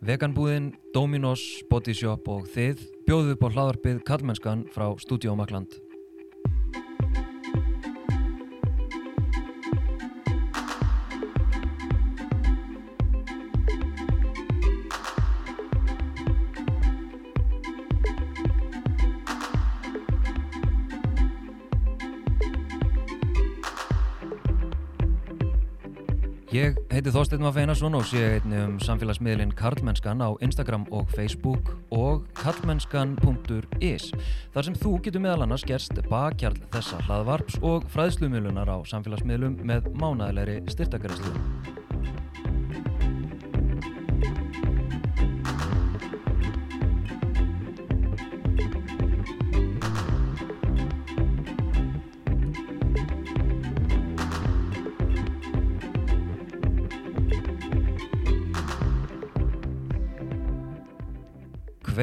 Veganbúðin, Dominos, Bodyshop og þið bjóðu upp á hlaðarpið Kallmennskan frá Studio Makland. Þorstein Maff Einarsson og sé einni um samfélagsmiðlinn Karlmennskan á Instagram og Facebook og karlmennskan.is þar sem þú getur meðal annars gerst bakkjarl þessa hlaðvarps og fræðslumiðlunar á samfélagsmiðlum með mánæðilegri styrtakaraslu.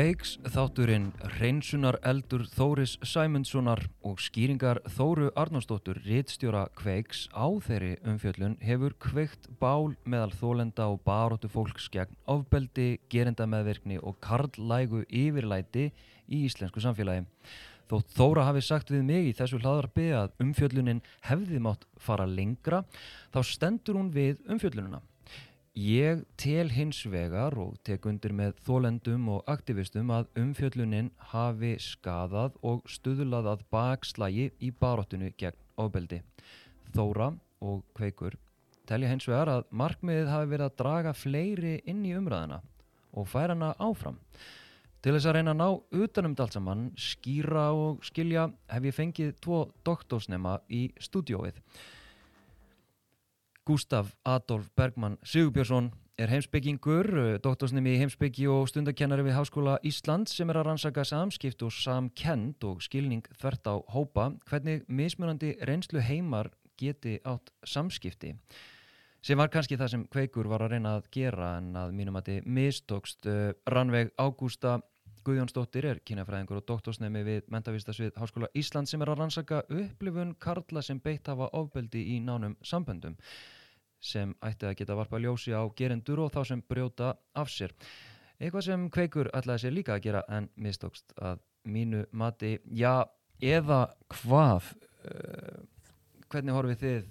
Kveiks þátturinn Reynsunar eldur Þóris Sæmundssonar og skýringar Þóru Arnósdóttur Ritstjóra Kveiks á þeirri umfjöllun hefur kveikt bál meðal þólenda og baróttu fólks gegn ofbeldi, gerendameðverkni og karlægu yfirlæti í íslensku samfélagi. Þótt Þóra hafi sagt við mig í þessu hlaðarbi að umfjöllunin hefði mátt fara lengra, þá stendur hún við umfjöllununa. Ég tel hins vegar og tek undir með þólendum og aktivistum að umfjöllunin hafi skadað og stuðlað að bakslægi í baróttinu gegn ofbeldi. Þóra og Kveikur telja hins vegar að markmiðið hafi verið að draga fleiri inn í umræðina og færa hana áfram. Til þess að reyna að ná utanum allt saman, skýra og skilja hef ég fengið tvo doktorsnema í stúdióið. Gustaf Adolf Bergman Sigurbjörnsson er heimsbyggingur, doktorsnemi í heimsbyggi og stundakennari við Háskóla Ísland sem er að rannsaka samskipt og samkend og skilning þvert á hópa. Hvernig mismunandi reynslu heimar geti átt samskipti? Sem var kannski það sem Kveikur var að reyna að gera en að mínum að þið mistókst Rannveig Ágústa Guðjónsdóttir er kynafræðingur og doktorsnemi við mentavistasvið Háskóla Ísland sem er að rannsaka upplifun karla sem beitt hafa ofbeldi í nánum samböndum sem ætti að geta varpa ljósi á gerendur og þá sem brjóta af sér. Eitthvað sem Kveikur ætlaði sér líka að gera en mistókst að mínu mati, já, eða hvað, uh, hvernig horfið þið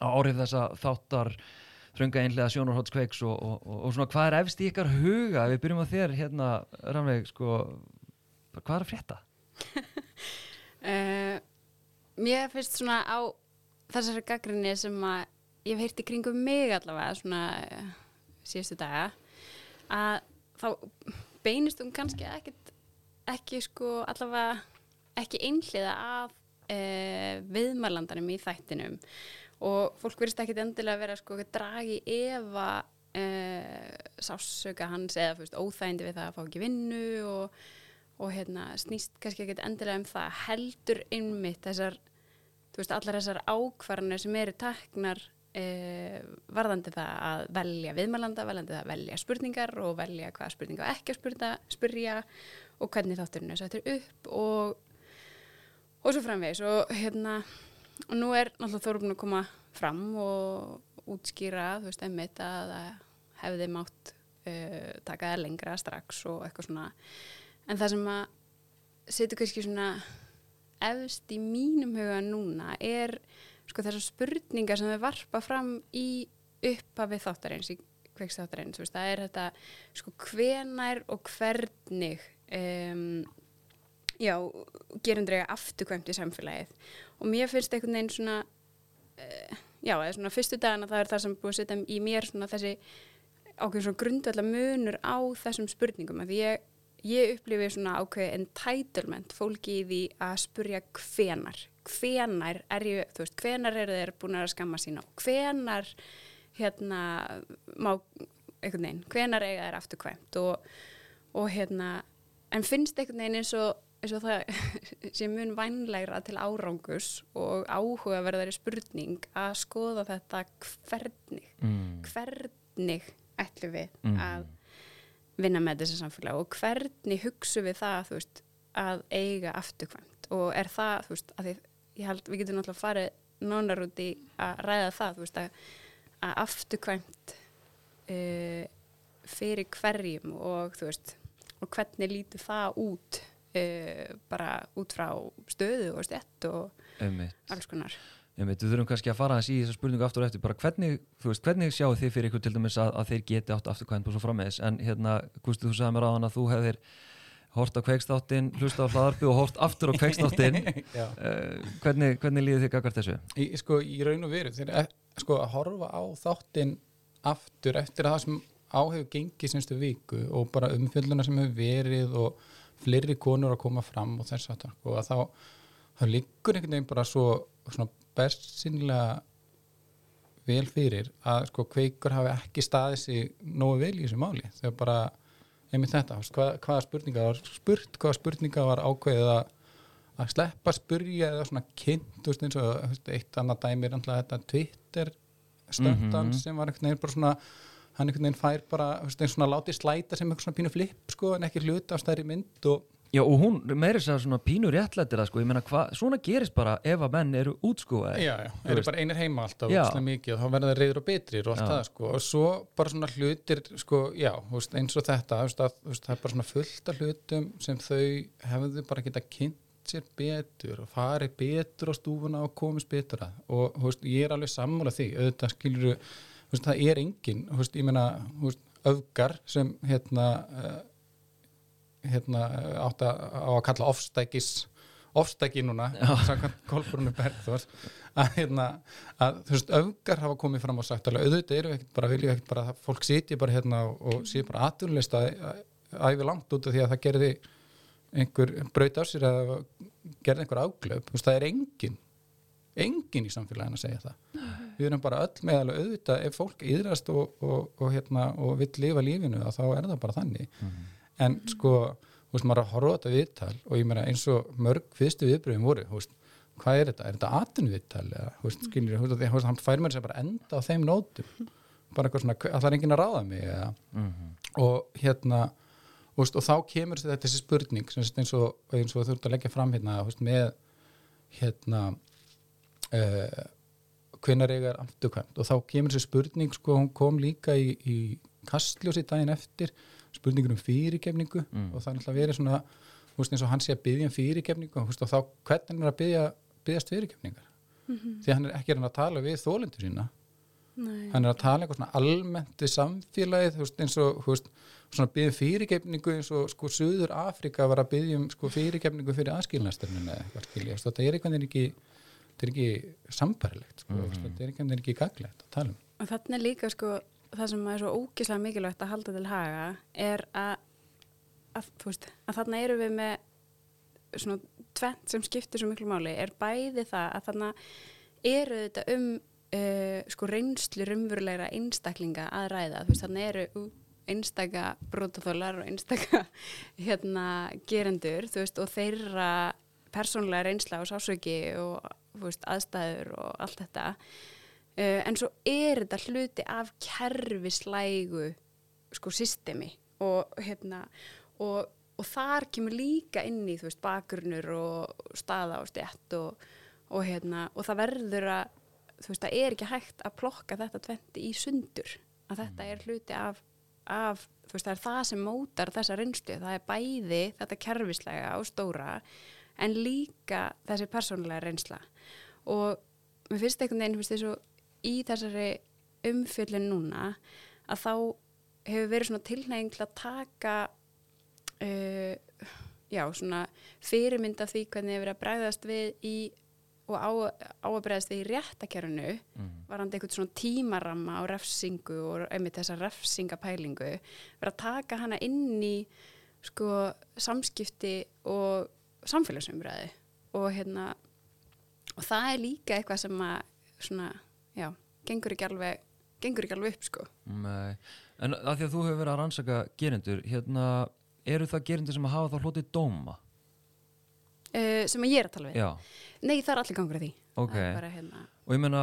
á orðið þessa þáttar þrönga einlega sjónarhótts Kveiks og, og, og, og svona hvað er efst í ykkar huga, við byrjum á þér hérna, Rannveig, sko, hvað er að frétta? uh, mér finnst svona á þessari gaggrinni sem að ég hef heyrti kringum mig allavega svona síðustu daga að þá beinist um kannski ekkit, ekki sko allavega ekki einhliða af uh, viðmarlandanum í þættinum. Og fólk verðist ekkit endilega vera sko dragi efa uh, sásöka hans eða fyrst, óþægindi við það að fá ekki vinnu og, og hérna, snýst kannski ekkit endilega um það heldur innmitt þessar veist, allar þessar ákvarðanir sem eru taknar uh, varðandi það að velja viðmælanda, veljandi það að velja spurningar og velja hvaða spurninga ekki að spurta, spurja og hvernig þátturinn er sættur upp og, og svo framvegis. Og hérna og nú er náttúrulega búin að koma fram og útskýra þú veist einmitt að hefði mátt uh, taka það lengra strax og eitthvað svona. En það sem að setur kannski svona efst í mínum huga núna er sko þessar spurningar sem við varpa fram í upphafi þáttarins í kveikstáttarins, það er þetta sko hvenær og hvernig um, já, gerundrega afturkvæmt í samfélagið? Og mér finnst einhvern veginn svona uh, já, eða svona fyrstu dagana það er það sem búið að setja í mér svona þessi ákveðin svona grundvallar munur á þessum spurningum, því ég ég upplifi svona ákveði entitlement fólki í því að spurja hvenar, hvenar er ég, þú veist, hvenar eru þeir búin að skamma sína og hvenar hérna má einhvern veginn, hvenar eiga þeir afturkvæmt og, og hérna en finnst einhvern veginn eins og eins og það sem mun vænlegra til árangus og áhugaverðari spurning að skoða þetta hvernig mm. hvernig ætlum við mm. að vinna með þessi samfélag og hvernig hugsu við það veist, að eiga afturkvæmt og er það, veist, því, ég held við getum náttúrulega farið nónar út í að ræða það, veist, að, að afturkvæmt uh, fyrir hverjum og og hvernig lítur það út uh, bara út frá stöðu og stett og Einmitt. alls konar við þurfum kannski að fara hans í þessa spurningu aftur og eftir, bara hvernig, þú veist, hvernig sjáu þið fyrir ykkur til dæmis að, að þeir geti átt afturkvæmt og svo frammeðis, en hérna, Gusti, þú sagði mér á hann að þú hefðir hort á kveikstáttin, hlusta á hlaðarpi og hort aftur á kveikstáttin. Uh, hvernig, hvernig líður þið gagart þessu? í, sko, í raun og veru þeir, e- sko, að horfa á þáttinn aftur eftir að það sem áhefur gengið semstu viku og bara umfjölduna sem hefur verið og fleiri konur að koma fram og þess að og að þá, þá liggur einhvern veginn bara svo svona bersinlega vel fyrir að sko kveikur hafi ekki staðið sig nógu vel í þessu máli þegar bara einmitt þetta, hvað, hvaða spurninga var spurt, hvaða spurninga var ákveðið að að sleppa að spurja eða svona kynnt, eins og eitt annað dæmi er alltaf þetta Twitter stöndan Mhm. sem var einhvern veginn bara svona hann einhvern veginn fær bara, eins svona látið slæta sem eitthvað svona pínu flip, sko, en ekki hluta á stærri mynd og Já, og hún meiri sér svona pínur réttlættir það, sko, ég meina, hvað, svona gerist bara ef að menn eru útskúaði. já, já, eru bara einir heima alltaf slem mikið og þá verða það reyður og betrir og allt Já. það, sko, og svo bara svona hlutir, sko, já, eins og þetta að, það er bara svona fullt af hlutum sem þau hefðu bara geta kynnt sér betur og farið betur á stúfuna og komist betur að. Og veist, ég er alveg sammála því. Auðvitað skilur veist, það er engin, þú veist, ég meina öfgar sem hérna uh, hérna átt að, á að kalla ofstækis ofstæki núna samkvæmt Kolbrunni Bergþórs að, hérna, að þú veist, öfgar hafa komið fram og sagt alveg, auðvitað eru ekkert bara vilja ekkert bara fólk sitji bara hérna og, og sé bara atvinnlista æfi langt út af því að það gerði einhver braut á sér eða gerði einhver áglöf, þú veist, það er engin engin í samfélaginu að segja það. Við erum bara öll með alveg auðvitað ef fólk yðrast og, og, og, hérna, og vill lifa lífinu þá er það bara þannig en sko, þú veist, maður að horfa þetta viðtal og ég meina eins og mörg fyrstu viðbröðum voru, þú veist, hvað er þetta? Er þetta atvinnuviðtal eða, þú veist, skiljur þú veist, hann fær mér sér bara enda á þeim nótum. Bara eitthvað svona, að það er enginn að ráða mig eða, og hérna þú veist, og þá kemur þetta þessi spurning sem eins og, eins og þú ert að leggja fram hérna, þú veist, með hérna uh, hvenar eiga er afturkvæmt? Og þá kemur þessi spurning sko, hún kom líka í, í kastljósi daginn eftir spurningur um fyrirgefningu og það er alltaf verið svona þú veist, eins og hann sé að byggja um fyrirgefningu þú veist, og þá hvernig hann er að byggja byggjast fyrirgefningar? Því að hann er ekki að tala við þólendur sína. Nei. hann er að tala eitthvað svona almennt við samfélagið, þú veist, eins og þú veist, svona byggja um fyrirgefningu eins og sko Suður Afrika var að byggja um sko fyrirgefningu fyrir eitthvað skilja, þetta er veginn ekki þetta er ekki sambarilegt sko, mm. þetta er veginn ekki gaglegt að tala um. Og þannig líka sko það sem er svo ógislega mikilvægt að halda til haga er að, að veist, að þarna eru við með svona tvent sem skiptir svo miklu máli. Er bæði það að þarna eru þetta um uh, sko reynslu rumverulegra einstaklinga að ræða, veist, þarna eru einstaka brotaþólar og einstaka hérna gerendur, veist, og þeirra persónlega reynsla og sásöki og veist, aðstæður og allt þetta uh, en svo er þetta hluti af kerfislægu sko systemi og hérna og, og þar kemur líka inn í þú veist bakgrunnur og staða og stjætt og, og hérna og það verður að þú veist það er ekki hægt að plokka þetta tventi í sundur. Að þetta er hluti af, af þú veist það er það sem mótar þessa reynslu. Það er bæði þetta kerfislega og stóra en líka þessi persónulega reynsla. Og mér finnst einhvern veginn finnst þessu í þessari umfjöllin núna að þá hefur verið svona tilnæging til að taka uh, já, svona fyrirmynd af því hvernig hefur verið að bregðast við í og á, á að bregðast við í réttakerfinu varandi einhvern svona tímaramma á refsingu og einmitt þessa refsingapælingu verið að taka hana inn í sko samskipti og samfélagsumræði og hérna og það er líka eitthvað sem að svona, já, gengur ekki alveg gengur ekki alveg upp sko Nei. En að því að þú hefur verið að rannsaka gerendur, hérna, eru það gerendur sem hafa þá hlotið dóma? uh, sem að ég er að tala við Já, nei það er allir gangur að því ok. Það er bara, hérna, Og ég meina,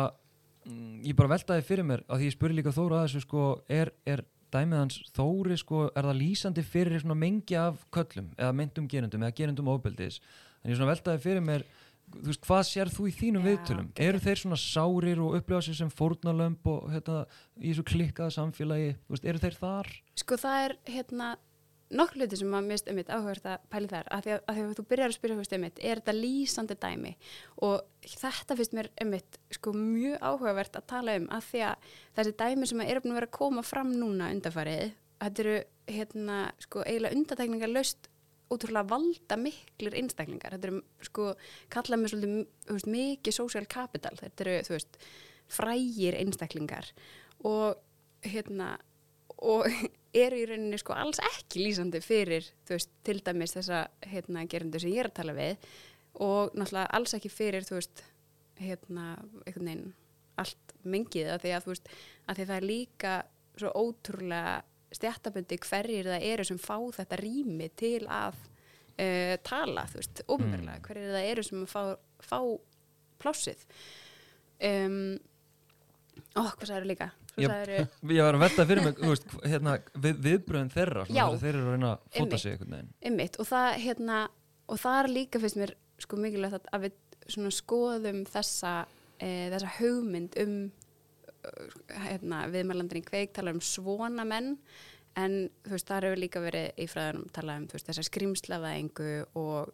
mm, ég bara veltaði fyrir mér, að því ég spurði líka Þóra að þessu, sko, er, er dæmið hans Þóri, sko, er það lýsandi fyrir mengi af köllum, eða myndum gerendum, eða gerendum ofbeldis? En ég veltaði fyrir mér, þú veist, hvað sér þú í þínum Já, viðtölum? geggjað. Eru þeir svona sárir og upplifa sér sem fórnalömb og hérna, í þessu klikkaða samfélagi, þú veist, eru þeir þar? Sko það er hérna nokkur hluti sem að mist um mitt áhugavert að pæli þar að því því að þú byrjar að spyrja fyrst um mitt er þetta lýsandi dæmi og þetta finnst mér um mitt sko mjög áhugavert að tala um að því að þessi dæmi sem er búin að vera að koma fram núna undarfarið þetta eru hérna sko eiginlega undartekningar löst ótrúlega valda miklir einstaklingar. Þetta eru sko kallað með svolítið mikið social capital. Þetta eru þú veist frægir einstaklingar. Og hérna og eru í rauninni sko alls ekki lýsandi fyrir þú veist til dæmis þessa hérna gerendu sem ég er að tala við. Og náttúrulega alls ekki fyrir þú veist hérna einhvern veginn allt mengið. Að því að þú veist að því það er líka svo ótrúlega stjættabundi hverjir það eru sem fá þetta rými til að uh, tala þú veist, ofnverlega, Mm. hverjir það eru sem fá, fá plássið um, ó, hvað sagður líka? Ég- sagðirðu- Ég var að velta fyrir mig, þú veist, hérna, við, viðbröðin þeirra, Já. þeir eru að reyna að fóta sig einhvern veginn. Einmitt, og það hérna og það er líka fyrst mér sko mikilvægt að, við svona skoðum þessa, e, þessa hugmynd um hérna, viðmælandin í kveik tala um svona menn en þú veist, það hefur líka verið í fræðanum tala um veist, þessa skrimslavæðingu og,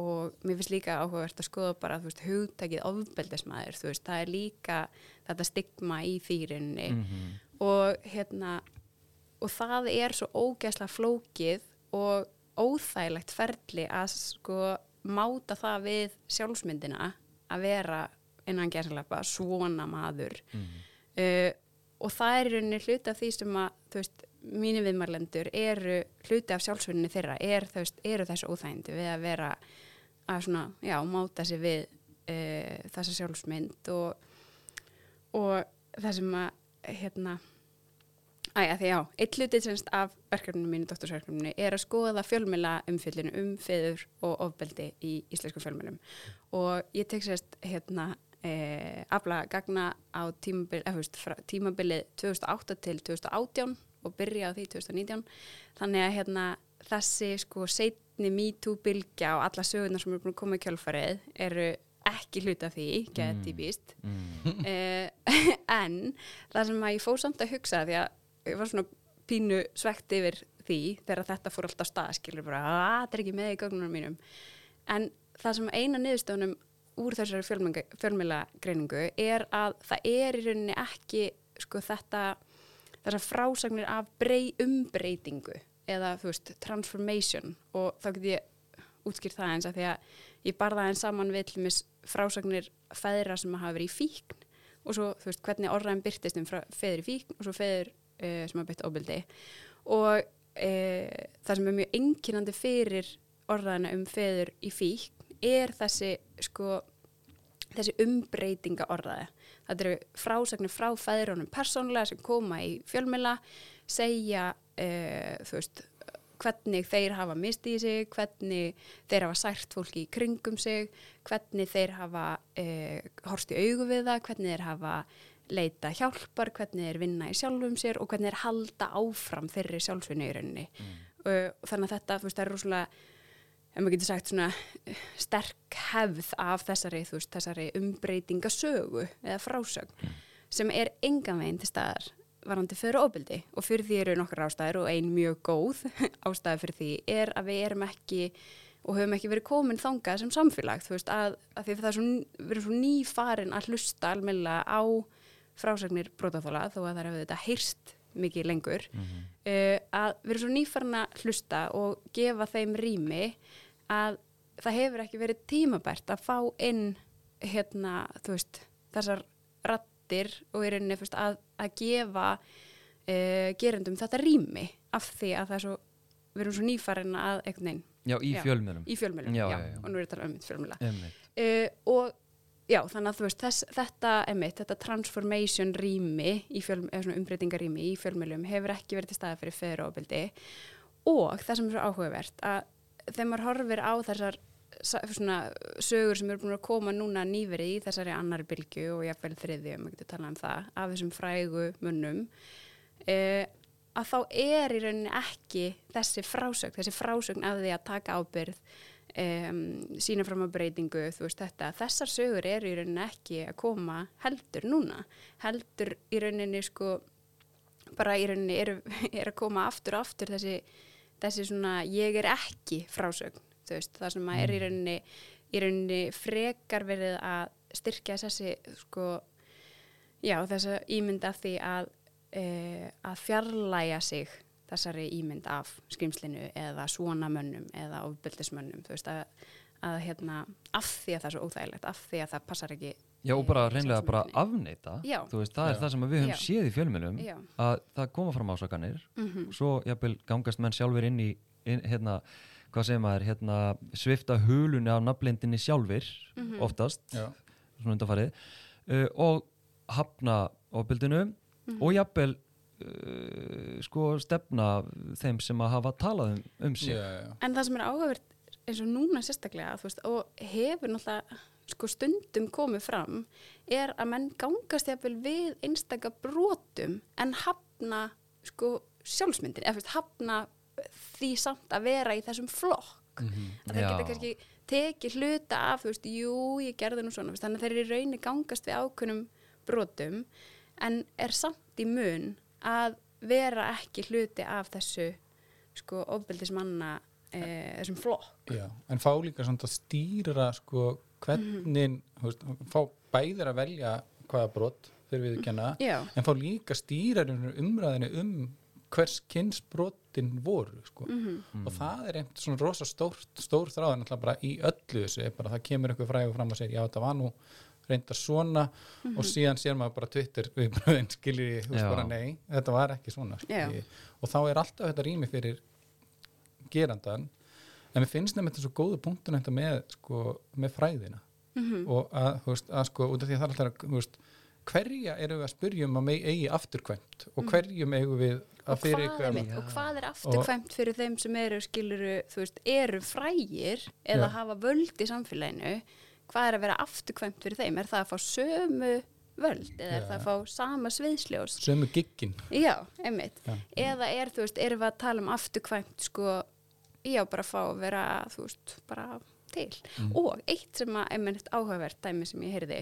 og mér finnst líka áhugavert að skoða bara veist, hugtakið ofbeldismæður veist, það er líka þetta stigma í þýrinni Mm og hérna og það er svo ógæslega flókið og óþægilegt ferli að sko máta það við sjálfsmyndina að vera innan gæslepa svona maður. Mhm. Uh, og það er í rauninni hluti af því sem að þú veist, mínu viðmarlendur eru hluti af sjálfsmyndinni þeirra er, veist, eru þessu óþægindi við að vera að svona, já, máta sig við uh, þessa sjálfsmynd og, og það sem að hérna Æja, því já, eitt hlutið semst af verkefninu mínu, doktorsverkefninu, er að skoða fjölmjöla umfyllinu um feður og ofbeldi í íslensku fjölmjölum og ég tek sérst hérna e, afla gagna á tímabil, eða, veist, frá, tímabilið 2008 til 2018 og byrja á því 2019 þannig að hérna þessi sko setni MeToo-bylgja og alla sögurnar sem eru búin að koma í kjölfarið eru ekki hluti af því, geti býst Mm. uh, en það sem að ég fór samt að hugsa því að ég var svona pínu svegt yfir því þegar þetta fór alltaf stað skilur bara að þetta er ekki með í gögnunum mínum. En það sem eina niðurstöðunum úr þessari fjölmjöla greiningu er að það er í rauninni ekki sko þetta þessar frásagnir af brey umbreytingu eða þú veist transformation. Og þá get ég útskýrt það eins að því að ég barða eins saman við frásagnir feðra sem hafa verið í fíkn og svo þú veist hvernig orðræðin byrtist um feður í fíkn og svo feður uh, sem hafa byrkt óbyldi og uh, það sem er mjög enginandi fyrir orðræðina um feður í fíkn er þessi sko þessi umbreytinga orðaði. Þetta eru frásagnir frá fæðrunum persónlega sem koma í fjölmjöla, segja, uh, þú veist, hvernig þeir hafa mistið í sig, hvernig þeir hafa sært fólki í kringum sig, hvernig þeir hafa uh, horst í augu við það, hvernig þeir hafa leita hjálpar, hvernig þeir vinna í sjálfum sér og hvernig þeir halda áfram þeirri sjálfsvinni í rauninni. Uh, þannig að þetta, þú veist, það er rosalega ef maður getur sagt svona eh, sterk hefð af þessari, veist, þessari umbreytingasögu eða frásögn sem er engan veginn til staðar varandi fyrir ofbeldi. Og fyrir því eru nokkar ástæður og ein mjög góð ástæður fyrir því er að við erum ekki og höfum ekki verið komin þangað sem samfélag, þú veist, að, að því að það er svo, við erum svo nýfarin að hlusta almennilega á frásagnir brotaþóla þó að það er þetta heyrst mikið lengur Mhm. uh, að við erum svo nýfarin að hlusta og gefa þeim rými að það hefur ekki verið tímabært að fá inn hérna, veist, þessar rattir og í rauninni veist, að, að gefa uh, gerendum þetta rými af því að það er svo við erum svo nýfarin að einhvern veginn Já, í fjölmjölum. í fjölmjölum, Já, já, já, og nú er þetta um fjölmjöla Einmitt. uh, og já, þannig að þú veist þess, þetta, emitt, þetta transformation rými umbreytingarými í fjölmjölum hefur ekki verið til staða fyrir feður og það sem er svo áhugavert að þegar maður horfir á þessar sa- svona sögur sem eru búin að koma núna nýverið í þessari annari bylgu og jáfnvel þriði, um að getur talað um það af þessum frægu munnum uh, að þá er í rauninni ekki þessi frásögn, þessi frásögn af því að taka ábyrð um, sína fram að breytingu, veist þetta, þessar sögur eru í rauninni ekki að koma heldur núna, heldur í rauninni sko, bara í rauninni eru, er að koma aftur og aftur þessi, þessi svona ég er ekki frásögn, veist, það sem að er í rauninni, í rauninni frekar verið að styrkja þessi sko, já þessa ímynd af því að, uh, að fjarlæga sig þessari ímynd af skrimslinu eða svona mönnum eða ofbildismönnum þú veist að, að hérna af því að það er svo óþægilegt, af því að það passar ekki Já, og bara reynlega bara afneita Já. þú veist, það er Já. það sem við höfum Já. séð í fjölmjölum að það koma fram ásakanir Mhm. og svo jafnvel gangast menn sjálfur inn í inn, hérna, hvað segir maður hérna, svifta hulunni af nafnlindinni sjálfur Mhm. oftast, Já. svona undanfarið uh, og hafna ofbildinu Mhm. og jafnvel sko stefna þeim sem að hafa talað um, um sig Já, já. En það sem er áhugavert eins og núna sérstaklega veist, og hefur náttúrulega sko, stundum komið fram er að menn gangast jafnvel við einstaka brotum en hafna sko, sjálfsmyndin eða veist, hafna því samt að vera í þessum flokk að þeir Já. geta kannski tekið hluta af, þú veist, jú, ég gerði nú svona veist, þannig að þeir eru í rauninni gangast við ákunnum brotum en er samt í mun að vera ekki hluti af þessu sko ofbeldismanna e, þessum flokk. Já, en fá líka svona að stýra sko hvernig, þú veist, fá bæðir að velja hvaða brot þeir við kenna, Já, en fá líka stýra umræðinu um hvers kynns brotin voru sko. mhm, og það er einhvern svona rosa stórt, stór þráðan alltaf bara í öllu þessu er bara það kemur einhver frægur fram og segir já þetta var nú reyndar svona og síðan sér maður bara Twitter við bröðin skiljið, þú veist bara nei þetta var ekki svona og þá er alltaf þetta rými fyrir gerandan en mér finnst nefnir þetta svo góðu punktun þetta með, sko, með fræðina. Mhm, og að, þú veist, að sko, út af því að það er alltaf þú veist, hverja erum við að spyrja um að meg eigi afturkvæmt og hverjum eigum við að og fyrir hvað, er, og hvað er afturkvæmt fyrir þeim sem eru skiluru, þú veist, eru frægir eða Já. hafa völd í samfélaginu hvað er að vera afturkvæmt fyrir þeim er það að fá sömu völd eða er Já. það að fá sama sviðsljós sömu giggin Já, einmitt. Já. Eða er, þú veist, erum við að tala um afturkvæmt, sko, já, bara fá að vera, þú veist, bara til. Mm. Og eitt sem að, einmitt áhugavert dæmi sem ég heyrði,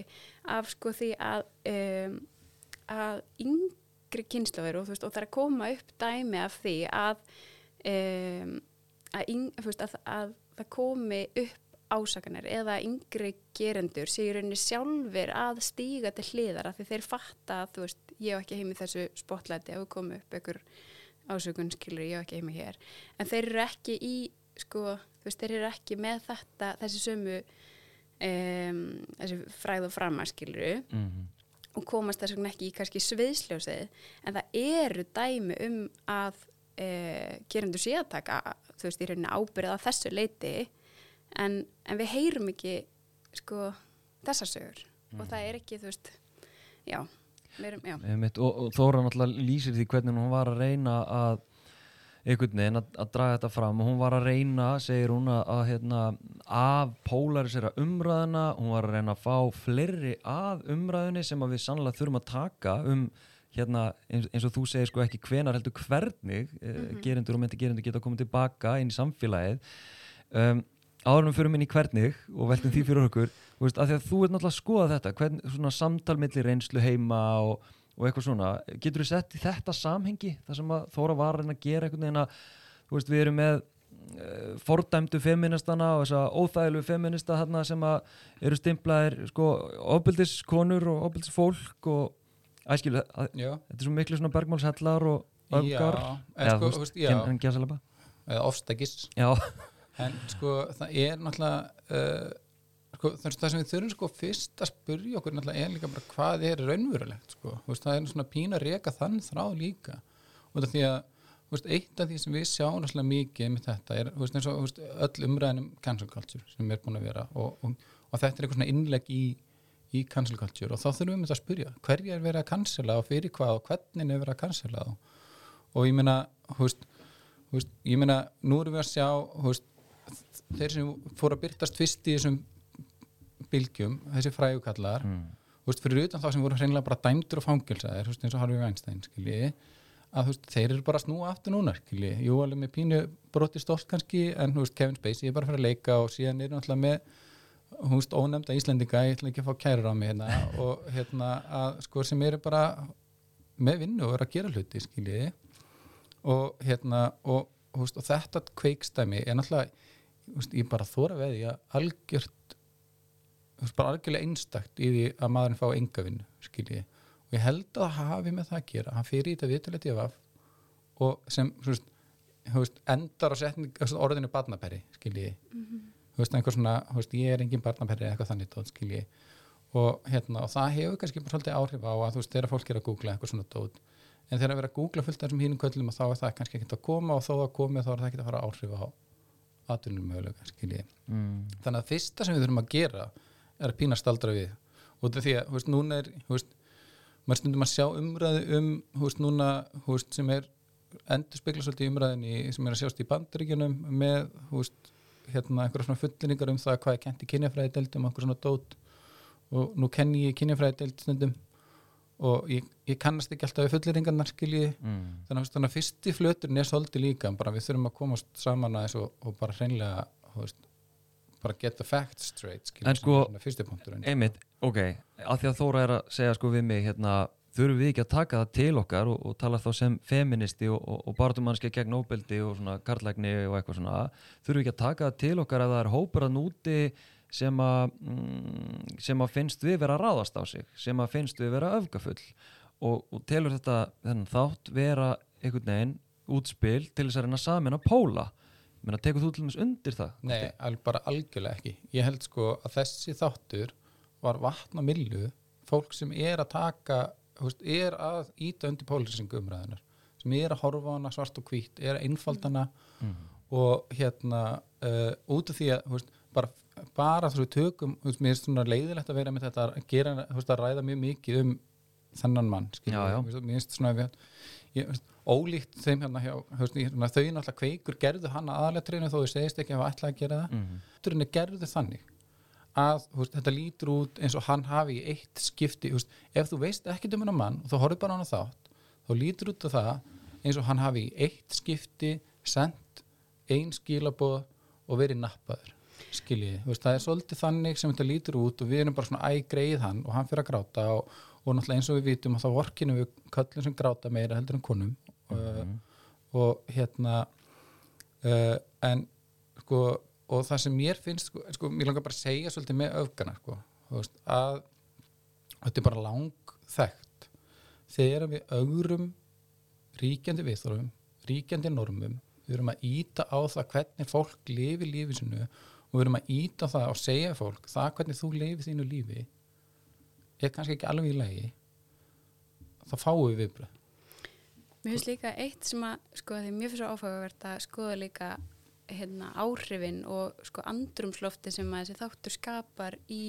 af sko því að, um, að yngri kynslóður og og það er að koma upp dæmi af því að, um, að, yng, veist, að það komi upp ásakanir eða yngri gerendur séu í rauninni sjálfur að stíga til hliðar af því þeir fatta að þú veist, ég hef ekki heimi þessu spotlæti ef við komum upp einhver ásökun skilur, ég hef ekki heimi hér en þeir eru ekki í sko, þú veist, þeir eru ekki með þetta þessi sömu um, þessi fræð og frama skilur Mhm. og komast þess vegna ekki í kannski sviðsljósið en það eru dæmi um að e, gerendur sé að taka þú veist, í rauninni ábyrða þessu leiti en, en við heyrum ekki sko þessar sögur. Og það er ekki, þú veist já, við erum, já. Einmitt, og, og Þóra náttúrulega lýsir því hvernig hún var að reyna að einhvern veginn að, að draga þetta fram. Og hún var að reyna, segir hún að, að hérna, af polarisera umræðina, hún var að reyna að fá fleiri að umræðinni sem við sannlega þurfum að taka um hérna, eins, eins og þú segir sko ekki hvenar heldur hvernig mm Mhm. gerendur og myndi gerendur geta að koma tilbaka inn í samfélagið. Um, áðurum fyrir minni hvernig og veltum því fyrir okkur þú veist, að því að þú ert náttúrulega að skoða þetta hvern, svona samtal milli reynslu heima og, og eitthvað svona, getur þú sett í þetta samhengi, það sem að Þóra var að að gera einhvern veginn að, þú veist, við erum með uh, fordæmdu feministana og þessa óþægilegu feminista þarna sem að eru stimplaðir sko, ofbildiskonur og ofbildisfólk og æskilu, að, þetta er svo miklu svona bergmálshellar og öfgar. En sko, gæsalaba eða ofstækis já, en sko það er náttúrulega uh, sko, það, sem við þurfum sko fyrst að spurja okkur náttúrulega er líka bara hvað er raunverulegt sko, veist, það er svona pína að reka þann þráð líka. Og því að veist, eitt af því sem við sjáum náttúrulega mikið með þetta er veist, eins og öll umræðinum cancel culture sem er búin að vera og, og, og þetta er eitthvað svona innlegg í, í cancel culture og þá þurfum við að spurja hverja er verið að cancela og fyrir hvað og hvernig er verið að cancela og, ég meina, þú veist, ég meina, nú erum við að sjá þú veist, þeir sem fóru að byrtast fyrst í þessum bylgjum, þessi frægukallar mm. veist, fyrir utan þá sem voru hreinlega bara dæmdur og fangilsaðir, eins og Harvey Weinstein skiljiði, að veist, þeir eru bara snúa aftur núna skilji, jú alveg með pínu broti stolt kannski, en veist, Kevin Spacey er bara fara að leika og síðan er náttúrulega með þú veist, ónefnda Íslendinga ég ætla ekki að fá kærur á mig hérna og hérna að sko sem eru bara með vinnu og eru að gera hluti skiljiði og hérna og, og þetta kveikstæmi er náttúrulega veist, ég bara þóra veði að algjört veist, bara algjörlega einstakt í því að maðurinn fá enga vinnu skiljiði og ég held að hafi með það að gera hann fyrir í þetta viðtalið ég og sem veist, endar á setning, orðinu barnaperi skiljiði veist, einhver svona, ég er engin barnaperri eða eitthvað þannig tótt, skilji og hérna, og það hefur kannski bara svolítið áhrif á að þú veist, þegar fólk er að googla eitthvað svona tótt en þegar að vera að googla fullt af þessum hínum köllum þá er það kannski ekkert að koma og þó að komi þá er það ekkert að fara áhrif á atvinnum mögulega, mm. þannig að fyrsta sem við þurfum að gera er að pína staldra við. Og þetta því að, þú veist, núna er þú veist, maður stundum að sjá umræðu um þú veist, núna, þú veist, sem er endur spekla svolítið umræðinni sem er að sjást í bandaríkjunum með, þú veist hérna einhverja svona fullinningar um það hvað er kent í kynjafræði deildum, einhverja svona dót. Og nú kenni ég kynjafræði deild stundum og ég, ég kannast ekki alltaf við fullinningarnar skilji Mm. þannig þannig að fyrsti flöturinn er svolítið líka bara við þurfum að komast saman aðeins og, og bara hreinlega veist, bara get the facts straight skilji, En sko- Einmitt, ok, að því að Þóra er að segja sko við mig hérna, þurfum við ekki að taka það til okkar og, og tala þá sem feministi og, og, barndumannski gegn óbeldi og svona karlægni og eitthvað svona þurfum við ekki að taka það til okkar að það er hópur að núti sem að mm, sem að finnst við vera ráðast á sig sem að finnst við vera öfgafull. Og, og telur þetta þennan þátt vera einhvern veginn útspil til þess að reyna samin að póla. Menn að tekur þú til dæmis undir það Nei, al, bara algjörlega ekki. Ég held sko að þessi þáttur var vatn og millu fólk sem er að taka veist, er að íta undir pólisingu umræðunar sem er að horfa hana svart og hvít er að einfaldana og hérna uh, út af því að veist, bara, bara þú veist, tökum þú veist, mér er svona leiðilegt að vera með þetta að gera, þú veist, að ræða mjög mikið um þennan mann, já. mér finnst svona við, ég, veist, ólíkt þeim hérna hjá, veist, svona, þau náttúrulega kveikur gerðu hann að aðaletrinu þó þau segist ekki að hafa ætlað að gera það mm. er gerðu þannig að þú veist, þetta lítur út eins og hann hafi í eitt skipti, þú veist, ef þú veist ekki um hennar mann og þú horfir bara á hann þátt þá lítur út af það eins og hann hafi í eitt skipti sendt ein skilaboð og verið nappaður veist, það er svolítið þannig sem þetta lítur út og við erum bara svona æ greið hann og hann fyrir að gráta og, og náttúrulega eins og við vitum að þá vorkinu við köllum sem gráta meira heldur en konum. Uh, og hérna uh, en sko og það sem mér finnst sko, sko mér langar bara að segja svolítið með öfgana sko, veist, að þetta er bara lang þekkt þegar við ögrum ríkjandi viðþórum ríkjandi normum við erum að íta á það hvernig fólk lifi lífi sinu og við erum að íta það og segja fólk það hvernig þú lifið þínu lífi er kannski ekki alveg í lagi. Þá fáum við viðbröð Mér finnst líka eitt sem að, sko, því mér finnst svo áfagavert að skoða líka hérna, áhrifin og sko andrumslofti sem að þessi þáttur skapar í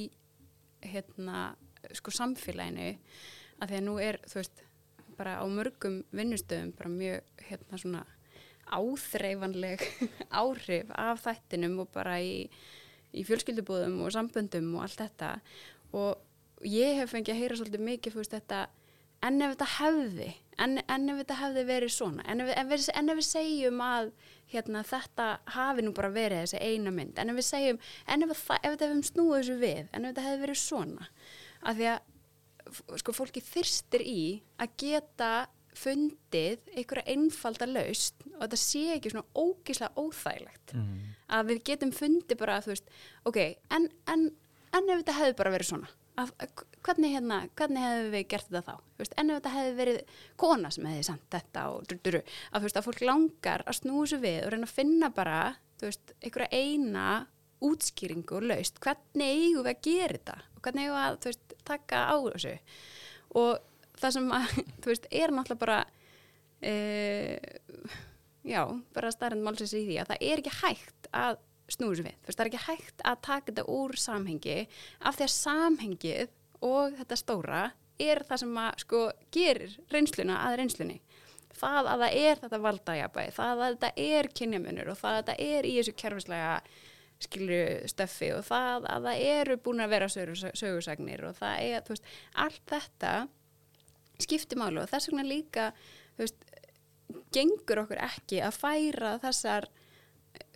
hérna, sko samfélaginu. Að því að nú er, þú veist, bara á mörgum vinnustöðum bara mjög, hérna svona áþreifanleg áhrif af þættinum og bara í, í fjölskyldubúðum og samböndum og allt þetta. Og ég hef fengið að heyra svolítið mikið, veist, þetta en ef þetta hefði en, en ef þetta hefði verið svona en ef, en, við, en ef við segjum að hérna, þetta hafi nú bara verið þessi eina mynd, en ef við segjum en ef, það, ef þetta hefum snúið þessu við en ef þetta hefði verið svona. Af því að sko, fólki þyrstir í að geta fundið einhverja einfalda laust og þetta sé ekki svona ógislega óþægilegt. Að við getum fundið bara þú veist, ok, en, en, en ef þetta hefði bara verið svona að, að, hvernig, hérna, hvernig hefði við gert þetta þá? Veist, en ef þetta hefði verið kona sem hefði sendt þetta og dur, dur, að, þú veist, að fólk langar að þessu við og reyna að finna bara veist, einhverja eina útskýringu og laust, hvernig eigum við að gera þetta? Og hvernig eigum við að taka á þessu? Og það sem að, þú veist, er náttúrulega bara uh, já, bara starrend málsins í því að það er ekki hægt að þessu við, þú veist, það er ekki hægt að taka þetta úr samhengi af því að samhengið og þetta stóra er það sem að sko gerir reynsluna að reynslunni. Það að það er þetta valdajabæði það að þetta er kynjamunur og það að þetta er í þessu kerfislega skilju stöffi og það að það eru búin að vera sögur, sögursagnir og það er, þú veist, allt þetta skiptir málu og þess vegna líka veist, gengur okkur ekki að færa þessar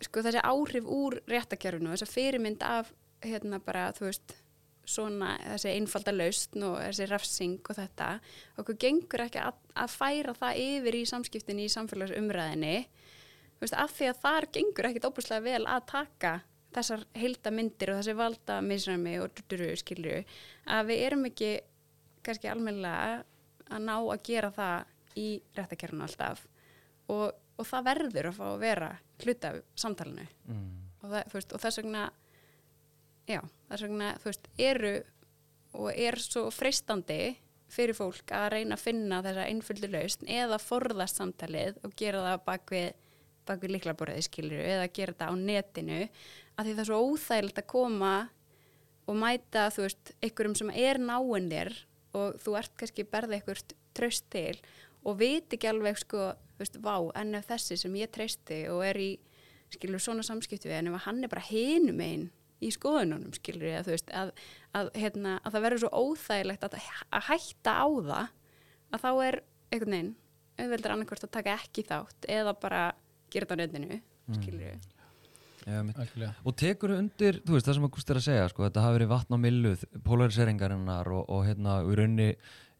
sko þessi áhrif úr réttakjörfinu þessa fyrirmynd af hérna bara þú veist svona þessi einfalda lausn og þessi refsing og þetta. Okkur gengur ekki að, að færa það yfir í samskiptinni í samfélagsumræðinni. Veist af því að þar gengur ekkit óbúslega vel að taka þessar heildamindir og þessi valda misræmi og skilju að við erum ekki kannski almennilega að ná að gera það í réttakjörfinu alltaf. Og, og það verður að fá að vera hluta af samtalenu mm. og, það, veist, og þess vegna já, þess vegna veist, eru og er svo freistandi fyrir fólk að reyna að finna þessa einföldu lausn eða forðast samtalið og gera það bak við, bak við líklaborðið skilur eða gera þetta á netinu. Að því það er svo óþægilegt að koma og mæta þú veist, einhverjum sem er náinn þér og þú ert kannski berðið eitthvað tröst til og veit ekki alveg sko, veist, vá, en ef þessi sem ég treysti og er í skilur svona samskipti við en ef hann er bara hinum einn í skoðununum skilur ég að þú veist að, að, hérna, að það verður svo óþægilegt að, að hætta á það að þá er einhvern veginn auðveldur annarkvæmst að taka ekki þátt eða bara gera þetta á nefninu skilur ég Já. Og tekur undir, þú veist, það sem að Gústi er að segja, sko, þetta hafi verið vatn á milluð, polariseringarinnar og, og hérna, í raunni,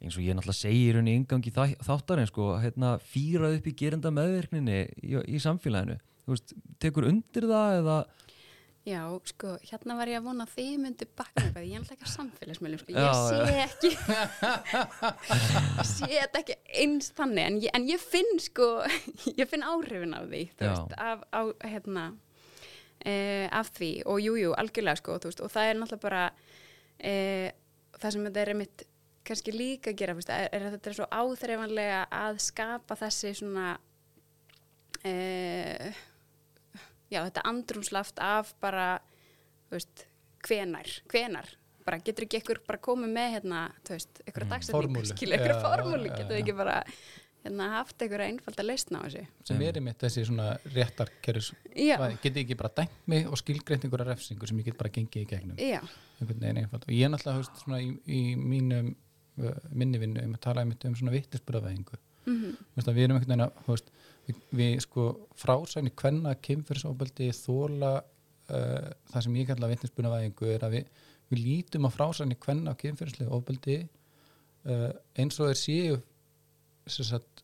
eins og ég náttúrulega segi í raunni yngangi þa þáttarinn, sko, hérna, fýrað upp í gerenda meðvirkninni í, í samfélaginu. Þú veist, tekur undir það eða, Já, sko, hérna var ég að vona að þið myndu bakka mig, ég er alltaf ekki á samfélagsmiðlum, sko, Já, ég sé ekki, sé þetta ekki eins þannig, en ég, en ég finn, sko, ég finn áhrifin af því, þú Já. veist, af, á, hérna, eh, af því, og jú, jú, algjörlega, sko, veist, og það er náttúrulega bara, eh, það sem þetta er mitt kannski líka að gera, veist, er, er að þetta er svo áþreifanlega að skapa þessi svona, eh, já, þetta andrumslaft af bara, veist, hvenar, hvenar, bara getur ekki ykkur bara komið með hérna, þú veist, ykkur formúlu. dagsetningu, skilja, ykkur Já, formúlu, já, getur ekki bara hérna haft ykkur einfald að leysna á þessu. sem er einmitt þessi svona réttarkerfis Já, geti ekki bara dæmt mig og skilgreint einhverja refsingu sem ég get bara gengið í gegnum. Og ég er náttúrulega veist, svona í, í mínum uh, minni vinnu um að tala einmitt um svona vittisburðavæðingu mhm, veist, að við erum einhvern veginn að veist, við, við sko frásægni hvenna kynfyrirsóbaldi þóla uh, það sem ég kalla vittisburðavæðingu er að við, við lítum á frásægni hvenna kynfyrirslega óbaldi uh, eins og þeir séu sagt,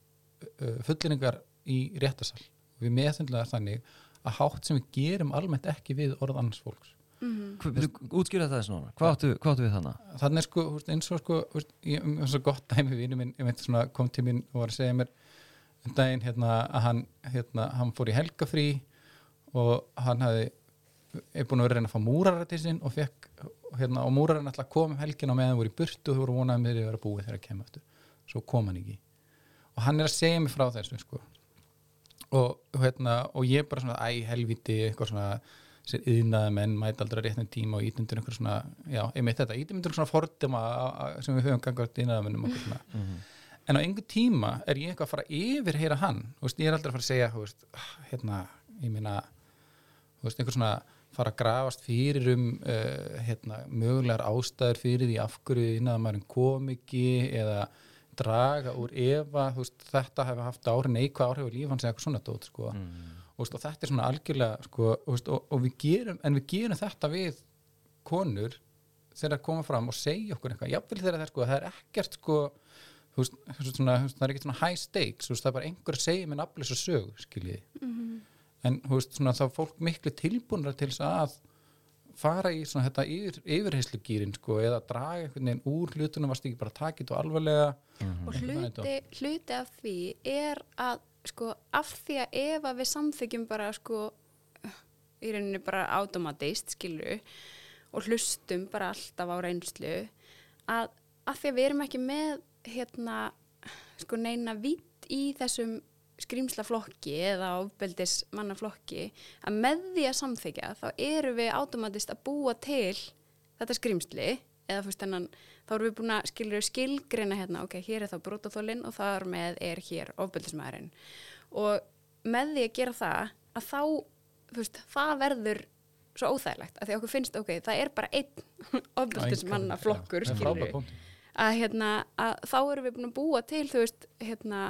fullinningar í réttasal og við meðfundlega þannig að hátt sem við gerum almennt ekki við orð annars fólks. Mhm, útskýra það þessu núna, hvað áttu, hvað áttu við þannig? þannig er sko, þú eins og sko þú veist, ég um svo gott dæmi við minn ég veit svona kom til mín og var að segja mér um daginn hérna að hann hérna, hann fór í helgafrí og hann hafi er búin að vera að reyna að fá múrara til sín og fekk hérna, og múrarinn alltaf kom um helgin á meðan voru í burtu og þau voru vonaði með því að vera búið þegar að kemja aftur. Svo kom hann ekki og hann er að segja mig frá þessu sko. Og hérna og ég bara svona æ helviti eitthvað svona sér yðnaða menn mæta aldrei réttin tíma og ítundur einhver svona, já, einmitt þetta ítundur svona forduma sem við höfum gangað yðnaða mennum okkur svona. En á einhver tíma er ég eitthvað að fara yfir heyra hann, þú veist, ég er aldrei að fara að segja þú veist, ah, hérna, ég meina þú veist, einhver svona fara að grafast fyrir um uh, hérna, mögulegar ástæður fyrir því af hverju innæðamærin kom ekki eða draga úr efa, veist, þetta hefur haft áhrif neikvað áhrif á líf hans eða eitthvað svona dót, sko. Mm. og, veist, og þetta er svona algjörlega sko, og, veist, og, og við gerum, en við gerum þetta við konur þegar það koma fram og segja okkur eitthvað jafnvel þegar það er sko, það er ekkert sko veist, svona, það er ekkert svona high stakes, það er bara einhver að segja minn aflis og sög, skiljiði. Mhm, en þú veist, svona, þá er fólk miklu tilbúinra til þess að fara í svona þetta yfir, yfirheyslugýrin sko, eða draga einhvern veginn úr hlutunum varst ekki bara að taka þetta alvarlega? Og Eitthvað þannig hluti, hluti af því er að sko af því að ef að við samþykjum bara sko í rauninni bara automatist skilju og hlustum bara alltaf á reynslu að, að því að við erum ekki með hérna sko neina vitt í þessum skrýmslaflokki eða ofbeldis mannaflokki að með því að samþykja þá eru við automatist að búa til þetta skrýmsli eða fyrst hennan, þá erum við búin að skilur skilgreina hérna, ok, hér er þá brotaþólinn og þar með er hér ofbeldismæðurinn og með því að gera það að þá, veist, það verður svo óþægilegt, að því okkur finnst, ok, það er bara einn ofbeldismannaflokkur, punktur. að hérna, að þá erum við búin að búa til, þú veist, hérna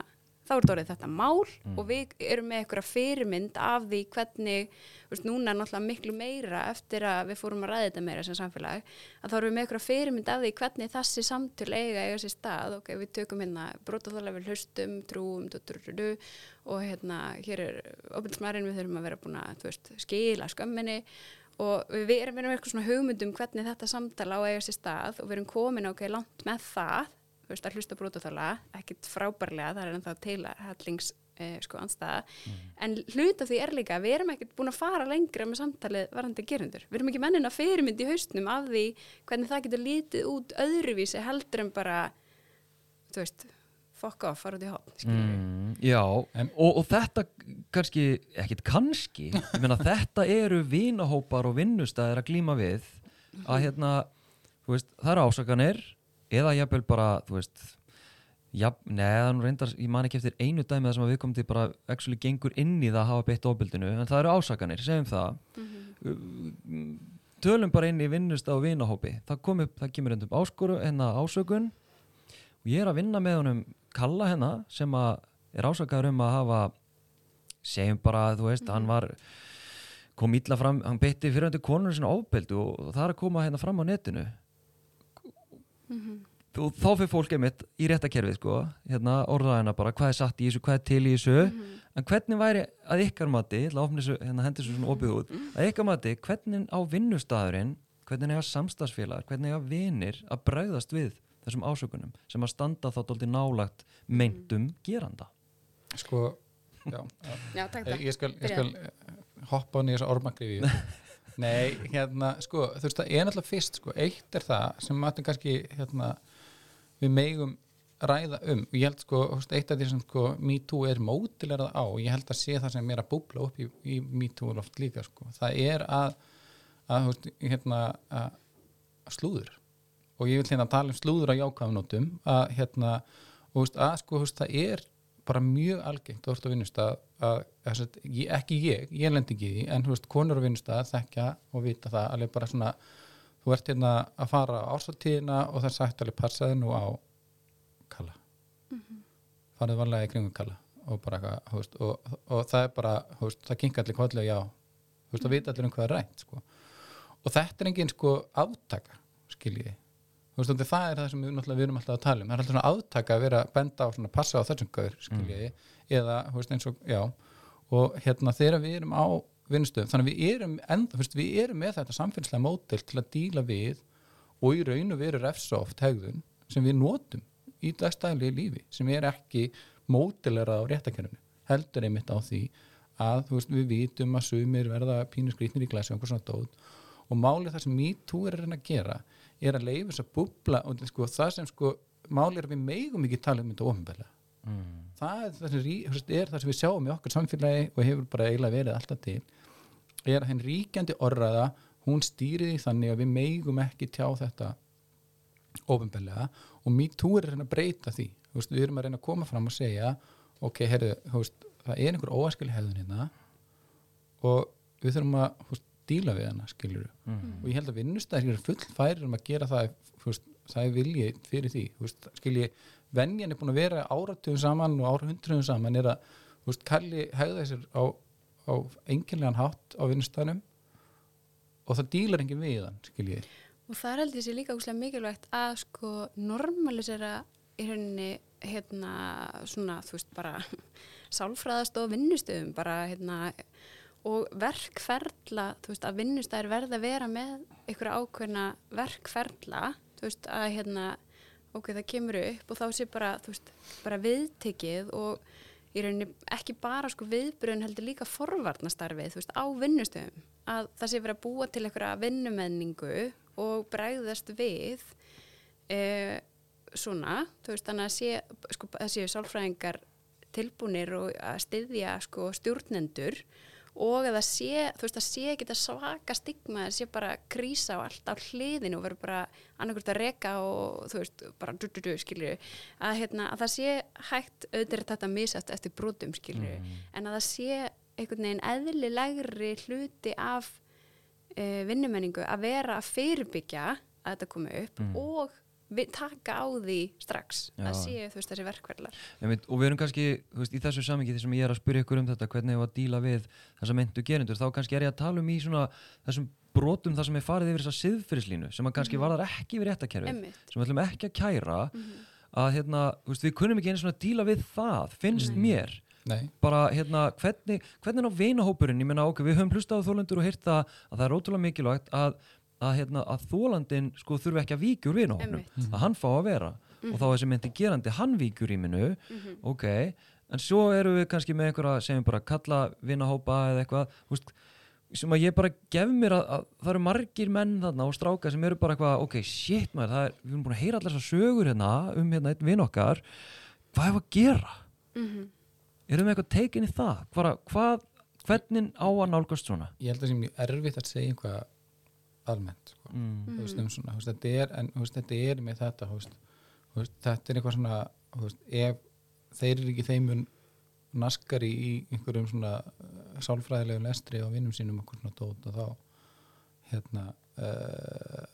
þá er þetta þetta mál Mm. og við erum með einhverja fyrirmynd af því hvernig, veist, núna er náttúrulega miklu meira eftir að við fórum að ræða þetta meira sem samfélag, að þá erum við með einhverja fyrirmynd af því hvernig þessi samtöl eiga eiga sér stað, ok, við tökum hérna brotaþálega við hlustum, trúum, du, du, du, du, og hérna, hér er opilsmærin, við þurfum að vera búin að, þú veist, skila skömminni og við erum erum eitthvað svona hugmyndum hvernig þetta samtala á eiga sér stað og við erum komin ok, langt með það veist, að hlusta brotaþála, ekkit frábærlega það er ennþá til að hellings eh, sko anstæða, en hluta því er líka við erum ekkert búin að fara lengra með samtalið varandi gerundur, við erum ekki mennina fyrirmynd í haustnum af því hvernig það getur lítið út öðruvísi heldur en bara þú veist, fuck off, fara út í hotn Mm, já, En- og, og þetta kannski, ekkit kannski ég meina þetta eru vinahópar og vinnustæðir að glíma við að hérna, þú veist, það eru ásakanir eða jafnvel bara, þú veist jafn, neða, nú reyndar ég man ekki eftir einu dæmi það sem að viðkomandi bara actually gengur inn í það að hafa beitt ofbildinu en það eru ásakanir, segjum það. Mhm. tölum bara inn í vinnustæð og vinahópi. Það, kom upp, það kemur endum áskoru hérna ásökun. Og ég er að vinna með honum Kalla hérna sem að er ásakaður um að hafa segjum bara, þú veist, hann var kom illa fram, hann beitti fyrir hendur konur sinna ofbeldu og það er að koma hérna fram á netinu og þá fyrir fólk einmitt í réttakerfið sko, hérna orðaðina bara hvað er satt í þessu, hvað er til í þessu? En hvernig væri að ykkar mati ég hérna hendur þessu svona opið út að ykkar mati, hvernig á vinnustæðurinn hvernig eiga samstagsfélagar, hvernig eiga vinir að bregðast við þessum ásökunum sem að standa þá dóldi nálagt meintum geranda? Sko, já, já. Takk Eh, það. ég skal, ég skal eh, hoppa á nýjast ormagrifi nei, hérna, sko þú veist, það er náttúrulega fyrst, sko, eitt er það sem maður kannski, hérna við megum ræða um. Og ég held, sko, eitt af því sem, sko MeToo er mótilegað á og ég held að sé það sem er að búbla upp í, í MeToo oft líka, sko, það er að að, þú veist, hérna að slúður. Og ég vil hérna tala um slúður á jákvæðunótum að hérna, og þú veist, að sko, þú veist, það er bara mjög algengt á vinnustað að, að sagt, ég, ekki ég, ég lendi ekki í því en veist, konur á vinnustað þekkja og vita það alveg bara svona þú ert hérna að fara á ársatíðina og það er sagt alveg passaði nú á kalla. Farið varlega í kringum kalla og bara veist, og, og það er bara veist, það kinka allir kollega já. Þú veist, það vita allir um hvað er rænt sko. og þetta er engin sko aftaka skiljiði veist, það er það sem við, við erum alltaf að tala um. Það er alltaf svona aftaka að vera benda á svona passa á þessum gaur, skiljiði eða, þú veist, eins og, já. Og hérna þegar við erum á vinnustöðum þannig að við erum enda, veist, við erum með þetta samfélagslega mótel til að díla við og í raun og veru refsoft hegðun sem við notum í dagstæðilegi lífi sem er ekki mótelera á réttakerninu heldur einmitt á því að veist, við vitum að sumir verða pínu skrýtnir í glæsi og einhver svona dót. Og málið það sem MeToo er að reyna að gera er að leifa þess að bubla og sko, það sem sko málið er að við megum ekki tala um þetta ofinbæla mm. það er það, rí- er það sem við sjáum í okkar samfélagi og hefur bara eiginlega verið alltaf til er að henn ríkjandi orraða hún stýrið í þannig að við megum ekki tjá þetta ofinbælega og MeToo er að reyna að breyta því veist, við erum að reyna að koma fram og segja ok, herru, það er einhver óæskili hefðun hérna og við þurfum að veist, díla við hana Mm. og ég held að vinnustæðir eru full færir um að gera það þú veist, það er vilji fyrir því þú veist, skilji, venjan er búin að vera áratugum saman og árahundruðum saman er að þú veist, kalli hegða sér á, á enginlegan hátt á vinnustæðnum og það dílar enginn við hann skilji, Og það er held ég sér líka úslega mikilvægt að sko normalisera í rauninni hérna svona þú veist bara sálfræðast og vinnustöðum bara hérna og verkferla, þú veist að vinnustæðir verða að vera með ykkur ákveðna verkferla, þú veist að hérna ok, það kemur upp og þá sé bara, þú veist, bara viðtekið og í rauninni ekki bara sko viðbrun heldur líka forvarnastarfið, þú veist, á vinnustöðum. Að það sé verið að búa til einhverja vinnumenningu og bregðast við e, svona, þú veist, þannig að sé, sko, að séu sálfræðingar tilbúnir og að styðja sko stjórnendur og að það sé, þú veist, að sé ekki það svaka stigma, það sé bara krísa og allt á hliðinu og verður bara annarkvort að reka og þú veist, bara du, du, du, skilju, að, hérna, að það sé hægt auðvitað þetta misast eftir brotum, skilju, en að það sé einhvern veginn eðlilegri hluti af uh, vinnumenningu að vera að fyrirbyggja að þetta komi upp og vi, taka á því strax Já. að séu þú veist þessi verkverðlar og við erum kannski, veist, í þessu samingi því sem ég er að spyrja ykkur um þetta, hvernig ég var að díla við þessa myndu gerindur, þá kannski er ég að tala um í svona þessum brotum þar sem er farið yfir þessa siðfyrirslínu, sem að kannski Mhm. varðar ekki yfir réttakerfið, sem við ætlum ekki að kæra Mhm. að hérna, veist, við kunnum ekki einu svona að díla við það, finnst mér Nei, bara hérna, hvernig, hvernig á vinahópurinn, ég meina ok, við höfum hlustað á þólendur og heyrt það að það er ótrúlega mikilvægt að, að, hérna, að þólandin sko þurfi ekki að víkja úr vinahópnum, Einmitt. að hann fá að vera og þá þessi myndi gerandi, hann víkjur í minu Mhm. ok, en svo erum við kannski með einhverja sem við bara kalla vinahópa eða eitthvað, þú veist sem að ég bara gef mér að, að það eru margir menn þarna og stráka sem eru bara eitthvað ok, shit maður, það er, við erum búin að heyra allar þessar sögur hérna um hérna einn vinn okkar hvað er að gera? Mhm. Erum við eitthvað tekin í það? Hvað, hvað, hvernig á að nálgast svona? ég held að það sé mjög erfitt að segja einhvað almennt sko. Mm. þú veist, um svona, þú veist, þetta er en þú veist, þetta er með þetta þetta er eitthvað svona ef þeir eru ekki þeim naskari í einhverjum svona uh, sálfræðilegu lestri á vinnum sínum okkur svona dót og þá hérna uh,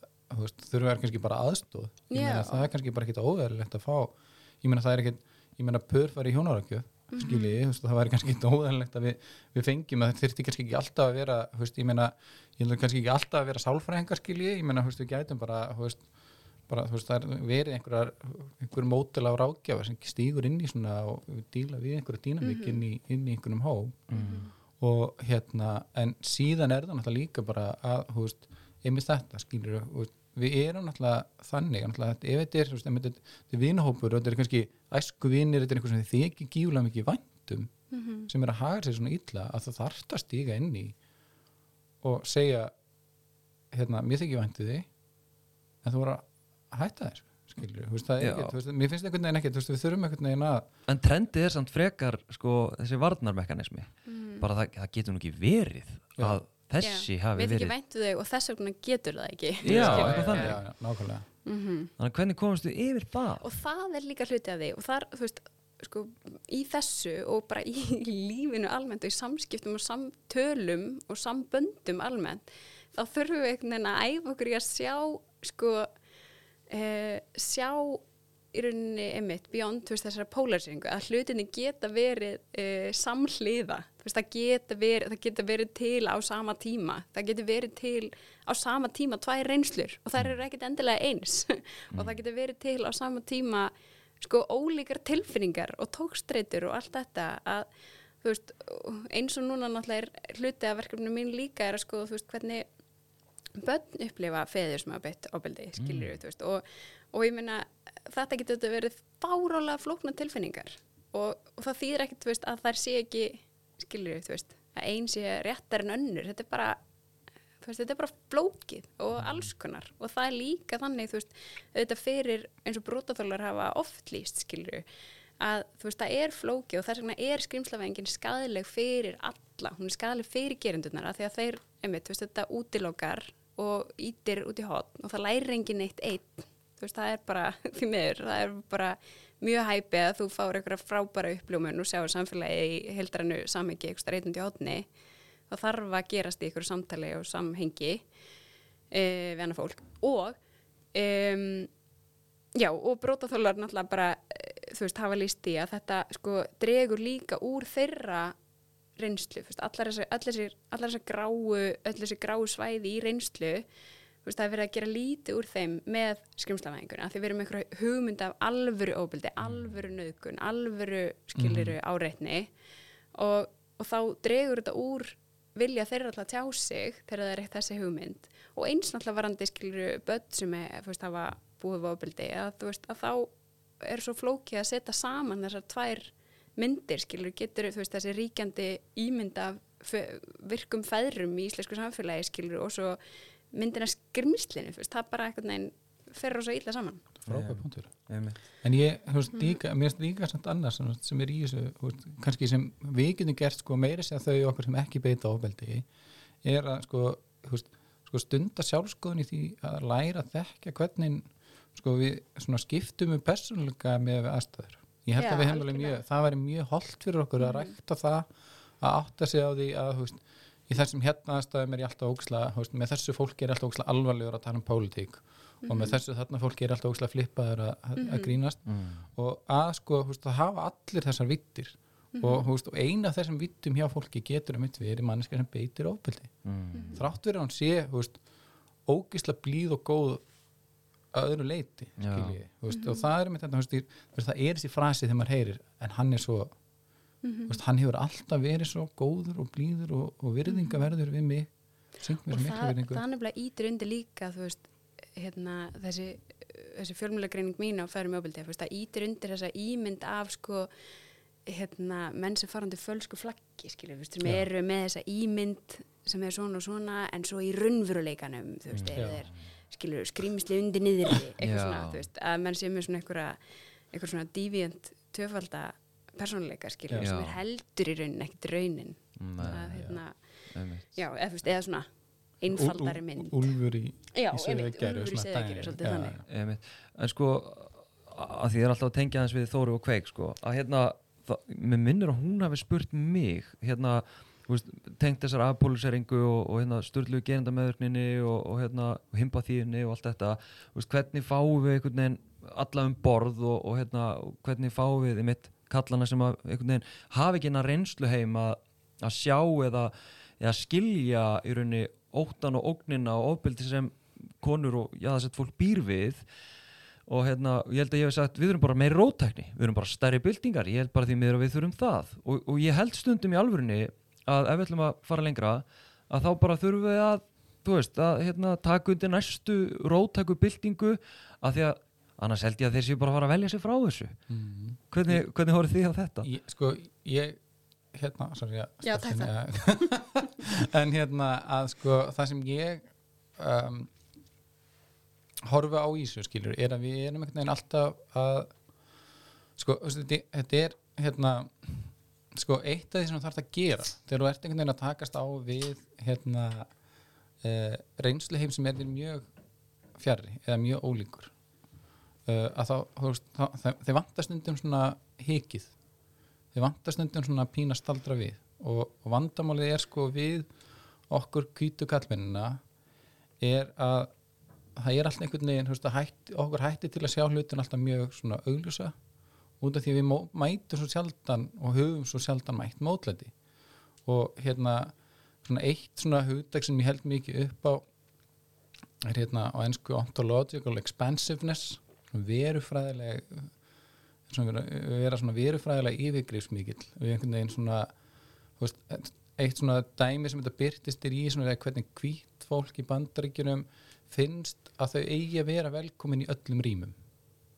þurfa er kannski bara aðstóð ég meina Já. það er kannski bara ekkit óðæðilegt að fá ég meina það er ekkit, ég meina pör fari í hjónarakjöf. Skilji, þú veist, það væri kannski óðæðilegt að við, við fengjum að það þyrfti kannski ekki alltaf að vera veist, ég meina, ég held kannski ekki alltaf að vera sálfræðingar skilji, ég meina, veist, við gætum bara veist, bara, það er verið einhverjar, einhver mótel á rákjafa sem stígur inn í svona og díla við einhverja dýnamík Mhm. inn, í, inn í einhvernum hóp Mm. og hérna, en síðan er það náttúrulega líka bara að, einmitt þetta, skilur við, við erum náttúrulega þannig, náttúrulega, ef þetta er, þú veist, ef þetta þetta er vinahópur og þetta er kannski æsku vinir, þetta er einhver sem þið ekki gífulega mikið væntum, Mhm. sem er að haga sér svona illa, að það þarft að stíga inn í og segja, hérna, mér þykir væntu þig, en þú voru að hætta þér, skilur veist, það er ekkert, þú veist, mér finnst einhvern veginn ekkert, þú veist, við þurfum einhvern veginn að, En trendið er samt frekar sko, þessi varnarmekanismi Mhm. bara það, það getur nú ekki verið Já. að þessi hafi Við ekki verið væntu þig og þess vegna getur það ekki Já, eitthvað þannig. já, já, nákvæmlega. Mhm. Þannig að hvernig komast við yfir það? og það er líka hluti af því og þar, þú veist, sko, í þessu og bara í lífinu almennt og í samskiptum og samtölum og samböndum almennt þá þurfum við einhvern veginn að æfa okkur í að sjá sko uh, sjá í rauninni einmitt beyond þú veist, þessara polariseringu að hlutinni geta verið uh, samhliða veist, það geta, verið, það geta verið til á sama tíma. Það geta verið til á sama tíma tvær reynslur og það eru ekkit endilega eins. Og það geta verið til á sama tíma sko ólíkar tilfinningar og tókstreitur og allt þetta að þú veist, eins og núna náttúrulega er hluti af verkefninu mín líka er að sko, þú veist, hvernig börn upplifa feður sem hafa beitt ábeldi, skilur við, þú veist, og, og ég meina, þetta getur verið fárálega flókna tilfinningar. Og, og það þýðir ekkert, þú veist, að þær sé ekki, skilur þú veist, að ein sé réttar en önnur, þetta er bara, veist, þetta er bara flókið og alls konar. Og það er líka þannig, þú veist, auðvitað fyrir eins og brotaþólar hafa oft líst, skilur að þú veist, það er flókið og þess vegna er skrimslafengin skadaleg fyrir alla, hún er skadaleg fyrir gerendurnar að því að þeir, einmitt, þú veist, þetta útilokar og ítir út í hotn og það læri engin eitt einn. Þú veist, það er bara, því miður það er bara mjög hæpið að þú fáir einhverja frábæra uppljómun og sjáur samfélagi í heldrannu samhengi eitthvað reytundi hotni það þarf að gerast í einhverju samtali og samhengi e, við annað fólk. Og um, já, og brótaþólar náttúrulega bara, eh, þú veist, hafa líst í að þetta sko dregur líka úr þeirra reynslu, allar allar allar þessar gráu, öll þessi gráu svæði í reynslu, veist, það er verið að gera lítið úr þeim með skrimslafæðinguna, því við erum einhverja hugmynd af alvöru óbildi, alvöru nöðgun, alvöru skiliru áreitni og, og þá dregur þetta úr vilja þeirra alltaf tjá sig þegar það er eitt þessi hugmynd. Og eins náttúrulega varandi skiliru börn sem er, þú veist, hafa búið óbildi, að þú veist, að þá er svo flókið að setja saman þessar tvær myndir, skilur, getur veist, þessi ríkjandi ímynd af fe- virkum feðrum í íslensku samfélagi, skilur, og svo myndina veist, það bara eitthvað neginn fer rosa illa saman. frábæð punktur. en ég, þú veist, líka, mér finnst líka samt annars sem, sem er í þessu, kannski sem við getum gert, sko, meira sér þau okkur sem ekki beita ofbeldi, er að, sko, sko, stunda sjálfskoðun í því að læra að þekka hvernig, sko, við svona skiptum um persónuleika með við aðstæður. Ég held Já, að við hefum alveg mjög, það væri mjög holdt fyrir okkur að rækta það, að átta sig á því að, þú veist, í þessum hérna aðstæðum er ég alltaf óksla, þú veist, með þessu fólki er alltaf óksla alvarlegur að tala um pólitík. Og með þessu þarna fólki er alltaf óslega flippaður að, að, að grínast. Mm. og að sko, veist, að hafa allir þessar vittir. Og, þú veist, og eina af þessum vittum hjá fólki getur að mitt verið manneska sem beitir ofbeldi. Mm. þrátt verið að hann sé, veist ógislega blíð og góð að öðru leiti, og það er mitt þetta, það er þessi frasi þegar maður heyrir, en hann er svo þú veist, hann hefur alltaf verið svo góður og blíður og, og virðingaverður við mig, og það, það nefnilega ítir undir líka veist, hérna, þessi, þessi fjölmjölegreining mín á færum öfbildi það ítir undir þessa ímynd af sko, hérna, menn sem farandi fölsku flaggi, skilur, veist, sem Já. eru með þessa ímynd sem er svona og svona en svo í raunveruleikanum, þú veist, Já. eru þeir skilur, skrýmisli undir niðri eitthvað Já. svona, þú veist, að menn sé með svona einhver svona deviant töfalda persónuleika, skilur, sem er heldur í raunin, ekkert raunin. Nei, að, hérna, já, eða, þú veist, eða svona einfaldari mynd. úl- Úlfur í. Einmitt. en sko að því ég er alltaf að tengja þess við Þóru og Kveik sko, að hérna, það, mér minnir að hún hafi spurt mig hérna, þú veist, tengt þessar afpóluseringu og, og hérna, styrlu gerindameðurkninni og, og hérna, himpathíunni og allt þetta þú veist, hvernig fáum við einhvern veginn alla um borð og, og hérna, og hvernig fáum við einmitt kallana sem að veginn hafi ekki hérna reynslu heim að, að sjá eða, eða skilja í rauninni óttan og ógnina og ofbeldi sem konur og já, þess að fólk býr við. Og hérna, ég held að ég hef sagt við erum bara meiri rótækni, við erum bara stærri byltingar ég held bara því miður að við þurfum það. Og, og ég held stundum í alvörunni að ef við ætlum að fara lengra að þá bara þurfum við að veist, að hérna, taka undir næstu rótæku byltingu að því að annars held ég að þeir séu bara að fara að velja sig frá þessu Mhm. hvernig, hvernig horfið þið á þetta? Ég, sko, ég hérna, sorry að Já, það en hérna að sko það sem ég um, horfa á ísu skilur er að við erum einhvern veginn alltaf að sko, þetta, er hérna sko, eitt af því sem þú þarf að gera þegar þú ert einhvern veginn að takast á við hérna uh, reynslu heim sem er mjög fjarrri eða mjög ólíkur að þá, þú veist, þeir, vantar stundum svona hikið. Þeir vantar stundum svona pína staldra við. Og, og vandamálið er sko við okkur kvítu kallmennina er að það er alltaf einhvern veginn, þú veist, hætti, okkur hætti til að sjá hlutin alltaf mjög svona augljósa. Út af því við mætum svo sjaldan og höfum svo sjaldan mætt mótlæti. Og hérna svona eitt svona hugdag sem ég held mikið upp á er hérna á ennsku ontological expansiveness svona verufræðileg svona vera, svona verufræðilega yfirgrifsmikill við einhvern veginn svona veist, eitt svona dæmi sem þetta byrtist er í svona er hvernig hvít fólk í bandaríkjunum finnst að þau eigi að vera velkomin í öllum rýmum.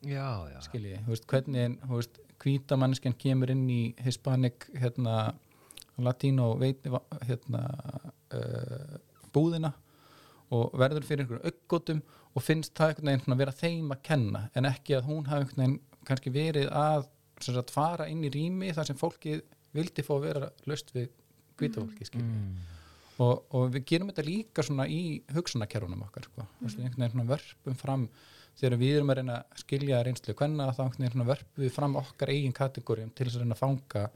Já, já, skilji, þú veist, hvernig þú veist, hvíta mannskjan kemur inn í hispanic, hérna latínó, veit, hérna uh, búðina og verður fyrir einhverjum aukkotum og finnst það einhvern veginn svona vera þeim að kenna en ekki að hún hafi einhvern veginn kannski verið að sagt, fara inn í rými þar sem fólkið vildi fá að vera löst við hvíta fólki, skilji mm. og, og við gerum þetta líka í hugsunarkerfunum okkar sko. mm. einhvern veginn vörpum fram þegar við erum að reyna að skilja reynslu hvenna þá einhvern veginn vörpum við fram okkar eigin kategórium til þess að reyna að fanga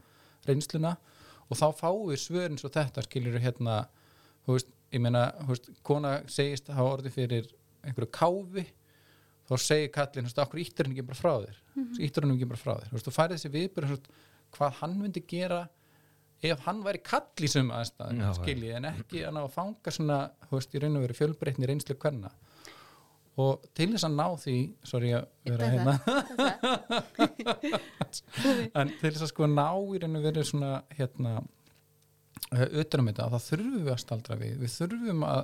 reynsluna og þá fáum við svörin svo þetta skiljur hérna þú veist, ég meina, þú veist, kona segist að hafa orðið fyrir einhverju káfi þá segir kallinn, þú veist, okkur íttur hann ekki bara frá þér? Mm -hmm. íttur hann ekki bara frá þér? Þú veist, þú færið þessi viðbyrð hvað hann myndi gera ef hann væri kall í sum já. skilji, en ekki að ná að fanga svona, þú veist, í raun og veru fjölbreytni reynslu hverna og til þess að ná því sorry að vera hérna. en til þess að sko ná í raun og veru svona hérna utanum þetta, þá þurfum við að staldra við. Við þurfum að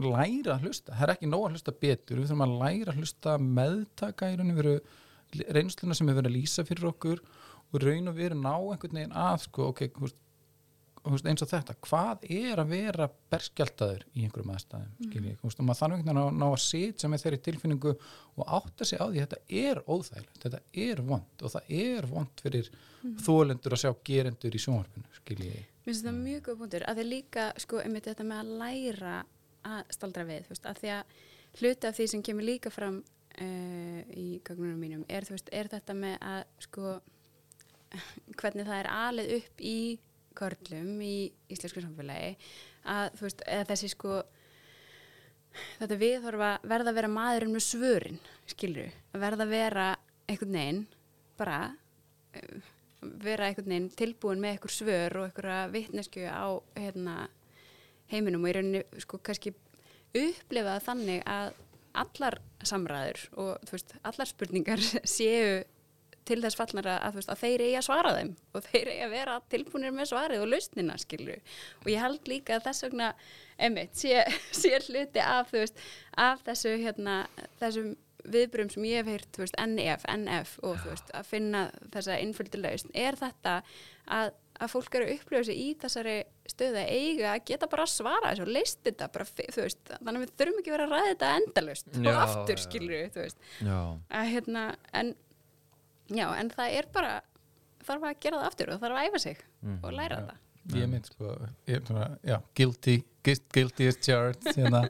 læra að hlusta, það er ekki nóg að hlusta betur. Við þurfum að læra að hlusta meðtaka í raun og veru reynsluna sem hefur verið að lýsa fyrir okkur og raun og veru ná einhvern veginn að sko, ok, veist, eins og þetta, hvað er að vera berskjaldaður í einhverjum aðstæðum mm. og maður veginn að ná að sitja með þeirri tilfinningu og átta sig á því að þetta er óþægilegt, þetta er vond og það er vond fyrir mm. þólendur að sjá gerendur í sjónvarpinu skiljið, Mér finnst það mjög góð punktur að þið líka sko einmitt þetta með að læra að staldra við, þú veist, að því að hluti af því sem kemur líka fram uh, í gagnunum mínum er, veist, er þetta með að sko hvernig það er alið upp í körlum í íslensku samfélagi að veist, eða þessi sko þetta viðhorf að verða að vera maðurinn með svörin, skilur að verða að vera einhvern veginn bara eh, vera einhvern veginn tilbúin með einhver svör og einhverja vitnesku á hérna, heiminum og í rauninni sko kannski upplifa þannig að allar samræður og veist, allar spurningar séu til þess fallnara að, veist, að þeir eigi að svara þeim og þeir eigi að vera tilbúinir með svarið og lausnina skilur og ég held líka að þess vegna emitt, sé, sé hluti af, veist, af þessu hérna, þessum viðbrum sem ég hef heyrt, veist, NF, NF og að finna þessa innfylgdi lausn. Er þetta að, að fólk eru sig í þessari stöðu að eiga að geta bara að svara þessu og leist þetta bara, þú veist, þannig að við þurfum ekki vera að ræða þetta endalaust Já, og aftur skilur þú veist, að hérna, en já, en það er bara þarf að gera það aftur og þarf að æfa sig Mhm. og læra Já. þetta ég mynd sko ég, er svona, já, guilty, guilty as charged hérna.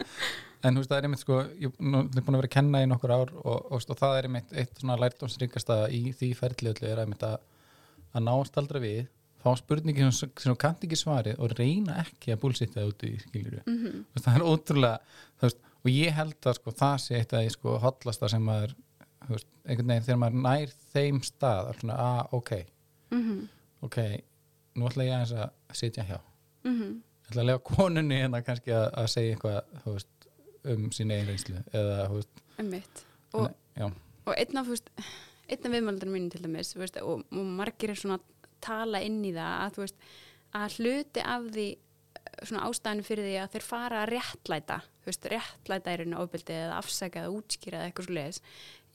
en þú veist það er einmitt sko ég er búin að vera að kenna í nokkur ár og, og, og það er einmitt eitt svona lærtómsríkasta í því ferli öllu er einmitt að, að náast aldrei við fá spurningi sem, sem þú kannt ekki svarið og reyna ekki að búlsitta það út í skiljuru mm mm. það er ótrúlega þú veist, og ég held að sko, það sé eitt af því sko, hotlasta sem maður þú veist, einhvern veginn þegar maður nær þeim stað að svona, að ok, -hmm. ok nú ætla ég aðeins að sitja hjá. Mm ég ætla að lega konunni hérna kannski að, að segja eitthvað þú veist, um sín eigin reynslu eða þú veist, Einmitt. og, já, og einn af, af viðmaldunum mínu til dæmis veist, og, og margir er svona að tala inn í það að, að hluti af því svona ástæðinu fyrir því að þeir fara að réttlæta þú veist, réttlæta er einu ofbeldi eða afsaka eða útskýra eða eitthvað svo leiðis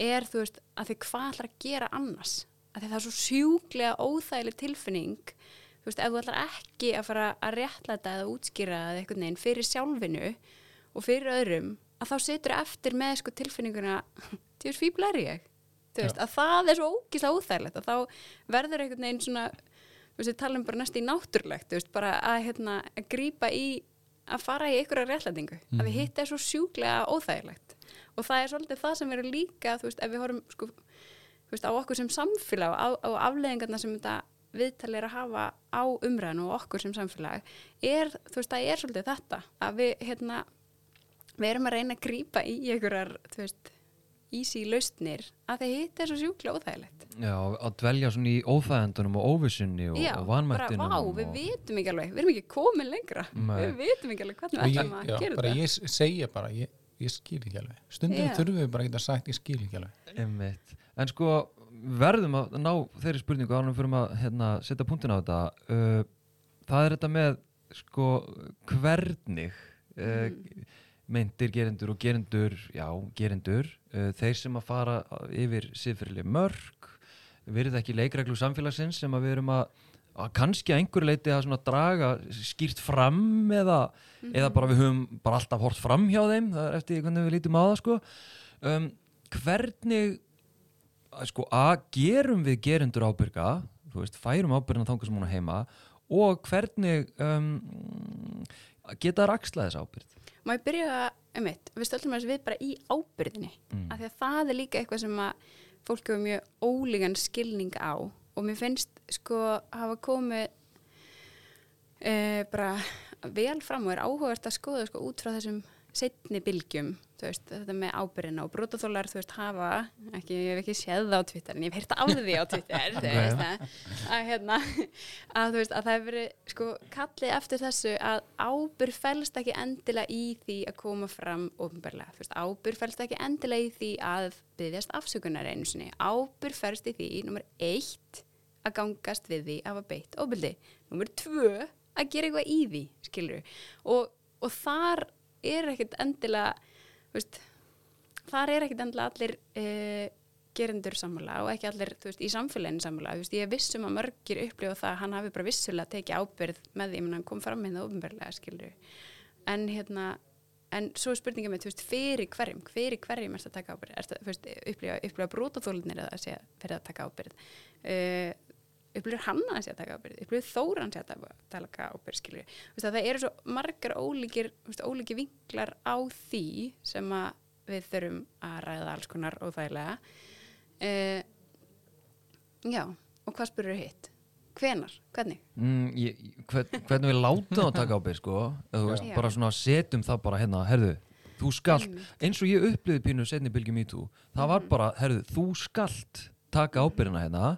er þú veist að þeir hvað ætlar að gera annars? Að það er svo sjúklega óþægileg tilfinning þú veist, ef þú ætlar ekki að fara að réttlæta eða útskýra eða eitthvað neginn fyrir sjálfinu og fyrir öðrum að þá setur eftir með sko tilfinninguna því veist fíblar ég? Þú veist, að það er svo ógíslega óþægilegt að þá verður einhvern veginn svona við talum bara næst í náttúrlegt þú veist, bara að, hérna, að grípa í að fara í einhverja réttlætingu að Mhm. við hitt er svo sjúklega óþægilegt og það er svolítið það sem verður líka veist, ef við horfum sko, veist, á okkur sem samfélag og á, á afleðingarna sem þetta viðtal er að hafa á umræðinu og okkur sem samfélag er, veist, það er svolítið þetta að við, hérna við erum að reyna að grípa í einhverjar, easy lausnir að það hitt er svo sjúklega óþægilegt já, að dvelja svona í óþægendunum og óvissunni og, Já, og bara vanmættinum vá, við vitum ekki alveg, við erum ekki komin lengra Nei. við vitum ekki alveg hvernig og við ætlum að já, gera bara þetta ég segja bara ég, ég skil ekki alveg, stundum Já. þurfum við bara að geta sagt ég skil ekki alveg Einmitt. En sko, verðum að ná þeirri spurningu ánum fyrir að hérna, setja punktin á þetta uh, það er þetta með sko, hvernig uh, Mm. Meintir gerendur og gerendur já, gerendur uh, þeir sem að fara yfir siðfyrirlega mörg verið ekki leikreglu samfélagsins sem að við erum að, að kannski að einhverju leiti að draga skýrt fram eða, eða bara við höfum bara alltaf hort fram hjá þeim það er eftir hvernig við lítum á það sko. Um, hvernig að sko að gerum við gerendur ábyrga þú veist, færum ábyrgina þangar sem hún er heima og hvernig um, geta axla þess ábyrgð Má ég byrja, einmitt, við stöldum þess við bara í ábyrðinni Mm. af því að það er líka eitthvað sem að fólk hefur mjög ólígan skilning á og mér finnst sko hafa komið uh, bara vel fram og er áhugavert að skoða sko út frá þessum setni bylgjum, veist, þetta með ábyrðina og brotaþólar, þú veist, hafa ekki, ég hef ekki séð það á Twitter en ég hef heyrt af því á Twitter, þú veist að, að hérna, að þú veist að það hefur verið, sko, kallið eftir þessu að ábyrð fælst ekki endilega í því að koma fram ofnbarlega, ábyrð fælst ekki endilega í því að byggjast afsökunar einu sinni, ábyrð fælst í því nummer eitt, að gangast við því að hafa beitt ofbildi, nummer tvö að gera eitthvað í því, skilur og, og þar er ekkert endilega veist, þar er ekkert endilega allir uh, gerendur sammála og ekki allir veist, í samfélaginu sammála. Veist, ég vissum að mörgir upplifa það að hann hafi bara vissulega tekið ábyrð með því menn hann kom fram með það ofnbörlega skilur en hérna en svo er spurningin með, fyrir hverjum fyrir hverjum er þetta að taka ábyrð er þú veist, upplifa, upplifa brótaþólinir eða að segja fyrir að taka ábyrð uh, upplifir hann að sé að taka ábyrð upplifir þóran sé að taka- ábyrð það eru svo margar ólíkir ólíkir vinklar á því sem að við þurfum að ræða alls konar óþægilega uh, já og hvað spurur hitt? hvenar? hvernig? mm, ég, hvern, hvernig við látum það að taka ábyrgð sko, eða þú veist, Já. bara svona setjum það bara hérna, herðu þú skalt, Einmitt. eins og ég upplýði pínu setni bylgjum í tú, það var bara herðu, þú skalt taka ábyrðina hérna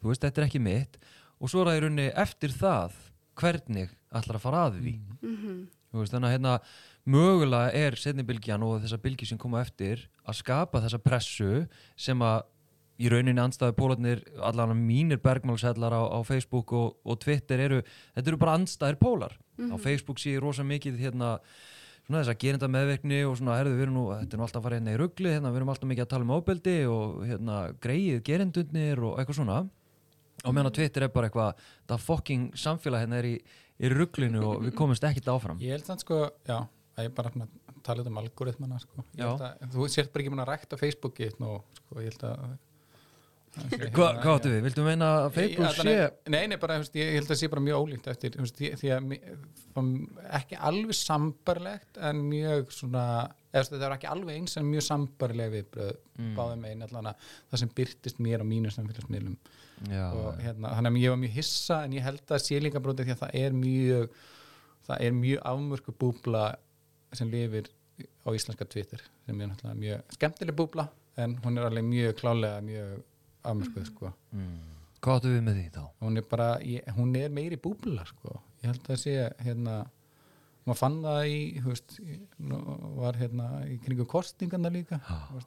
þú veist, þetta er ekki mitt. Og svo það í rauninni eftir það hvernig ætlar að fara að því. Mhm. Þú veist, þannig að hérna mögulega er setni bylgjan og þessar bylgi sem koma eftir að skapa þessa pressu sem að í rauninni andstæðu pólarnir allan mínir bergmálsællar á, á Facebook og, og Twitter eru, þetta eru bara andstæðir pólar. Á Facebook sé ég rosa mikið hérna svona þess að gerinda meðverkni og svona herðu við erum nú, þetta er nú alltaf að fara hérna í ruggli hérna við erum alltaf mikið að tala um ábeldi og hérna greið gerindundnir og eitthvað svona og meðan á Twitter er bara eitthvað það fucking samfélag hérna er í, í rugglinu og við komumst ekkert áfram Ég held þannig sko, já, að ég bara tala um algoritmana sko. Að, þú sért bara ekki mun að rækta Facebooki nú, sko, ég held að Hva, hvað áttu við? Viltu meina að Facebook sé Nei, nei, bara, ég, held að sé bara mjög ólíkt eftir, því að ekki alveg sambarlegt en mjög svona þetta er ekki alveg eins en mjög sambarleg viðbröð mm. báðum einn allan að það sem byrtist mér á mínu samfélagsmiðlum og hérna, þannig að ég var mjög hissa en ég held að sé líka brótið því að það er mjög það er mjög afmörku búbla sem lifir á íslenska Twitter sem er náttúrulega mjög skemmtileg búbla en hún er alveg mjög klálega mjög afmörkuð sko. Mm. Hvað áttu við með því þá? hún er bara, ég, hún er meiri búbla sko, ég held að sé hérna, maður fann það í þú veist, var hérna í kringum kostingarna líka.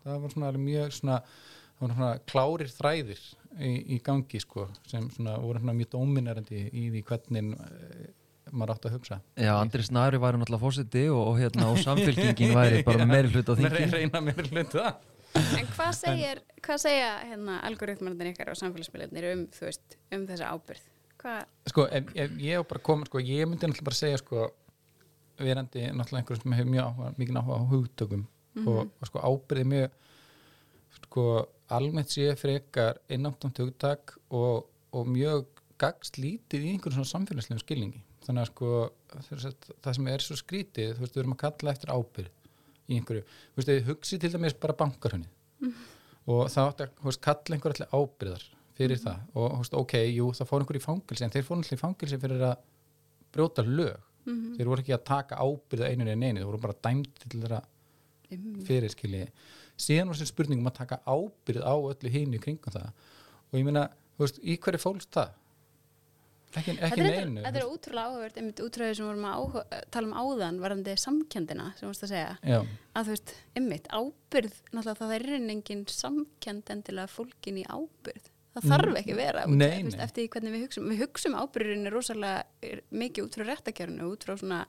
Það var svona alveg mjög svona það var svona klárir þræðir í, í gangi sko, sem svona voru svona mjög dóminerandi í því hvernig e, maður átt að hugsa. Já, Andri Snæri væri náttúrulega fósiti og, og hérna og samfélkingin væri bara meiri hlut á þingi. En hvað segir, hvað segja hérna algoritmarnir ykkar og samfélagsmiðlarnir um, veist, um þessa ábyrð? Hvað, sko, ef, ef ég bara komið sko, ég myndi náttúrulega bara segja sko, verandi náttúrulega einhver sem hefur mjög áhuga, mikið áhuga á hugtökum og, og sko ábyrði mjög sko almennt sé frekar innáttant hugtak og, og mjög gagst lítið í einhverjum svona samfélagslegum skilningi. Þannig að sko að það sem er svo skrítið, þú veist, við erum að kalla eftir ábyrð í einhverju, þú veist, þið hugsið til dæmis bara bankarhunni og það átti að þú veist, kalla einhver allir ábyrðar fyrir það og þú veist, ok, jú, það fór einhver í fangilsi en þeir fór allir í fangilsi fyrir að brjóta lög. Þeir voru ekki að taka ábyrð á einu en einu, þeir voru bara dæmd til þeirra fyrir skilji síðan var sem spurningum að taka ábyrð á öllu hinu í kringum það. Og ég meina, þú veist, í hverju fólst það? Ekki, ekki þetta, er, þetta er ótrúlega áhugavert, einmitt útrúlega sem við vorum að áhuga, tala um áðan varandi samkendina, sem veist að segja. Já, að þú veist, einmitt, ábyrð náttúrulega það er reynin engin samkend endilega fólkin í ábyrð það þarf ekki vera Nei, veist, nei. eftir því hvernig við hugsum. Við hugsum ábyrðinni rosalega mikið út frá réttakjörnu, út frá svona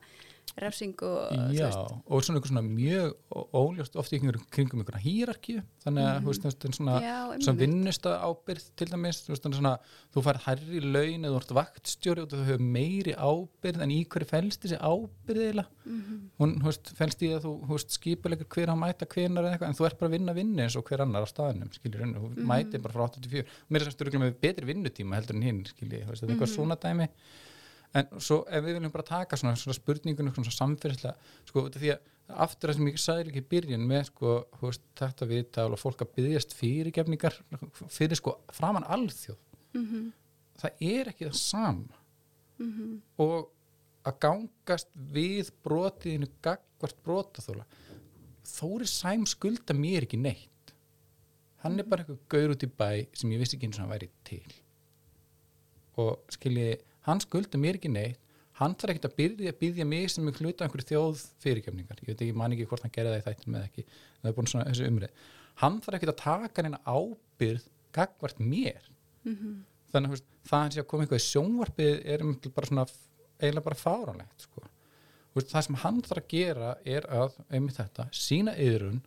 refsing og já, og svona einhver svona mjög óljóst oft í einhverjum kringum einhverja hýrarkju þannig að, þú veist, þetta er svona svona vinnusta ábyrð til dæmis þú veist, þannig svona, þú fær hærri laun eða þú ert vaktstjóri og þú hefur meiri ábyrð en í hverju felst þessi ábyrð eiginlega? Mhm. hún, þú veist, felst í að þú, þú veist, skipulegur hver að mæta hvenar eða eitthvað, en þú ert bara að vinna vinni eins og hver annar á staðinum, skiljur, en þú mætir bara frá 84, mér er sem en svo ef við viljum bara taka svona, svona spurningunum svona samfélagslega sko því að aftur það sem ég sagði líka í byrjun með sko veist, þetta viðtal og fólk að byggjast fyrirgefningar fyrir sko framan alþjóð. Mhm. það er ekki það sama. Og að gangast við brotiðinu gagvart brotaþóla Þóri Sæm skulda mér ekki neitt. Hann er bara eitthvað gaur út í bæ sem ég vissi ekki eins og hann væri til. Og skilji hann skulda mér ekki neitt. Hann þarf ekkert að byrja, byrja mig sem er hluta einhverju þjóð fyrirgefningar ég veit ekki, man ekki hvort hann gerði það í þættin með ekki. Það er búin svona þessi umrið. Hann þarf ekkert að taka neina ábyrð gagvart mér. Þannig að þú veist, það að hann sé að koma eitthvað í sjónvarpið er um bara svona eiginlega bara fáránlegt sko. Það sem hann þarf að gera er að, einmitt þetta, sína yðrun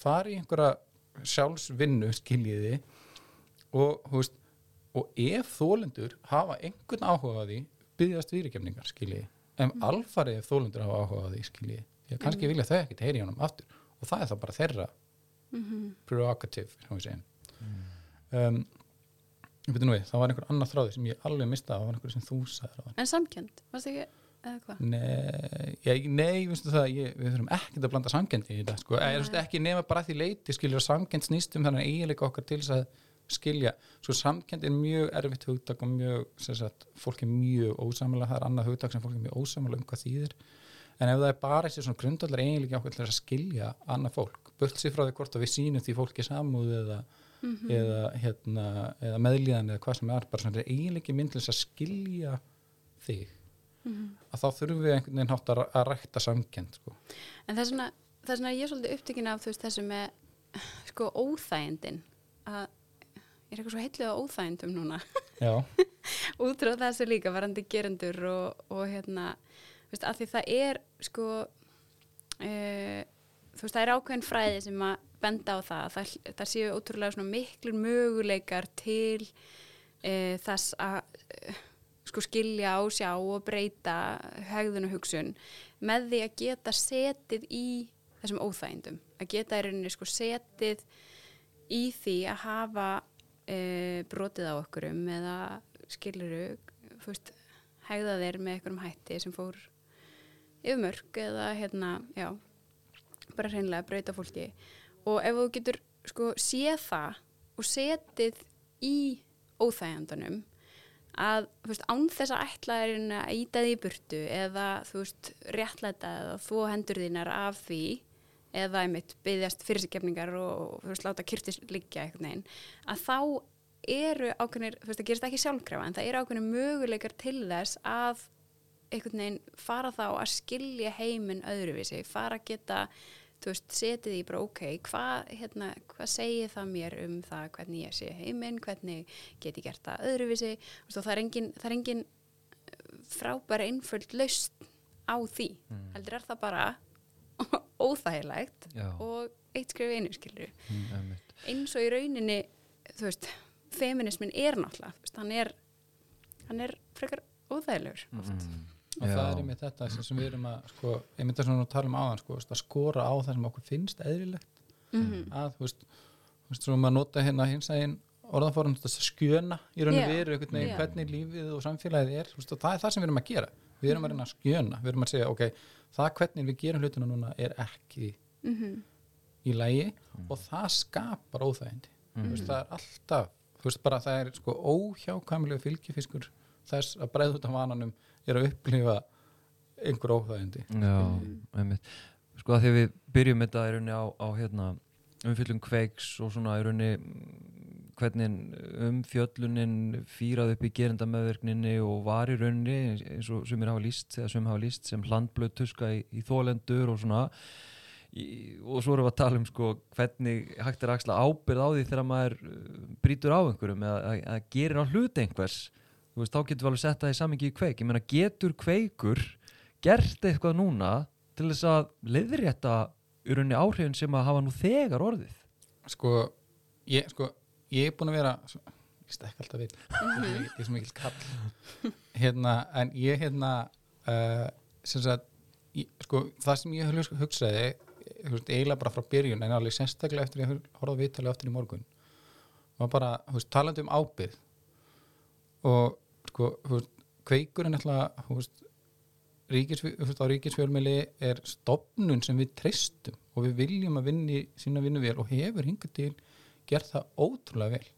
fara í einhverja sjálfsvinnu skiljiði og, þú veist, og ef þólendur hafa einhvern áhuga á því byggjast fyrirgefningar skiljiði en alfarið ef þólendur hafa áhuga á því skiljiði ég kannski vilja þau ekkert heyri honum aftur. Og það er þá bara þeirra prerogative, sem við segjum um, við, það var einhver annar þráði sem ég alveg mista það var einhver sem þú sagði en samkend, varst ekki eða hvað? Nei, ég, nei, það, ég, við þurfum ekkert að blanda samkendi í þetta, sko, ekki nema bara að því leiti, skiljur að samkend snýst um þannig eiginleika okkar til þess að skilja, sko samkend er mjög erfitt hugtak og mjög, sem sagt, fólk er mjög ósamalega, það er annað hugtak sem fólk er mjög ósamalega um hvað þýðir, en ef það er bara þessi svona grundallar eiginlega okkur til þess að skilja annað fólk, sér frá því hvort að við sýnum því fólki samúð eða, eða, hérna, eða meðlíðan eða hvað sem er, bara svona eiginlega mynd til þess að skilja þig að þá þurfum við einhvern veginn hátt að, að rækta samkend sko. En það er svona, það er svona ég er svolítið upptökin af veist þessu með sko óþægindin að er eitthvað svo heitlega á óþægindum núna. Já, út frá þessu líka varandi gerendur og, og hérna veist, að því það er sko uh, þú veist, það er ákveðin fræði sem að benda á það. Það, það séu ótrúlega miklur möguleikar til uh, þess að uh, sko skilja og sjá og breyta hegðun og hugsun með því að geta setið í þessum óþægindum. Að geta í rauninni sko setið í því að hafa uh, brotið á okkurum eða skiluru þú veist, hegða þeir með einhverjum hætti sem fór yfir mörg eða hérna, já bara hreinlega breyta fólki. Og ef þú getur sko séð það og setið í óþægjandanum að þú veist, án þess að ætla er að íta því burtu eða þú veist, réttlæta eða þú hendur þínar af því eða einmitt byggjast fyrirsikefningar og þú veist, láta kyrtis liggja einhvern veginn, að þá eru ákveðnir, þú veist, það gerist ekki sjálfkrafa en það eru ákveðnir möguleikar til þess að einhvern veginn fara þá að skilja heiminn öðruvísi, fara að geta þú veist, setið í bara ok hvað hérna, hva segir það mér um það hvernig ég sé heiminn, hvernig get ég gert það öðruvísi? Og það er engin, það er engin frábæra einföld laust á því. Heldur er það bara óþægilegt Já. og eitt skrif einu skilur Mm, einmitt. eins og í rauninni þú veist, feminismin er náttúrulega þú veist, hann er hann er frekar óþægilegur oft Mm. og Já. það er einmitt þetta sem, sem við erum að sko, ég myndi að tala um áðan sko, að skora á það sem okkur finnst eðlilegt Mhm. að, þú veist, þú veist, svo maður nota hérna hins eginn orðanfórum þess að skjöna í raun og veru hvernig lífið og samfélagið er þú veist, og það er það sem við erum að gera við erum að reyna að skjöna, við erum að segja ok, það hvernig við gerum hlutina núna er ekki Mhm. í lægi og það skapar óþægindi. Þú veist, það er alltaf þú veist bara það er sko óhjákvæmlega fylgifiskur þess að breiða út af vananum er að upplifa einhver óþægindi Já, einmitt. Sko að því við byrjum þetta í rauninni á, á hérna, umfyllum kveiks og svona í rauninni mm, hvernig umfjöllunin fýrað upp í gerindameðverkninni og var í rauninni eins og sumir hafa líst, hafa líst sem hlandblöð tuska í, í þólendur og svona. Í, og svo erum við að tala um sko hvernig hægt er að ábyrð á því þegar maður uh, brýtur á einhverjum eða að, að gerir á hlut einhvers. Veist, þá getur við alveg sett það í samingi í kveik. Ég meina, getur kveikur gert eitthvað núna til þess að leiðrétta í rauninni áhrifin sem að hafa nú þegar orðið? Sko ég, sko, ég er búin að vera ég stekk alltaf við. Ég er svo mikil kall. Hérna, en ég hérna uh, sem sagt ég, sko, það sem ég hug- hugsaði veist, eiginlega bara frá byrjun en alveg sérstaklega eftir ég horfði viðtalið eftir í morgun var bara, veist, talandi um ábyrð og sko, veist, kveikurinn þú veist ríkis, á ríkisfjölmili er stopnun sem við treystum og við viljum að vinni sína vinnu vel og hefur hingað til gert það ótrúlega vel.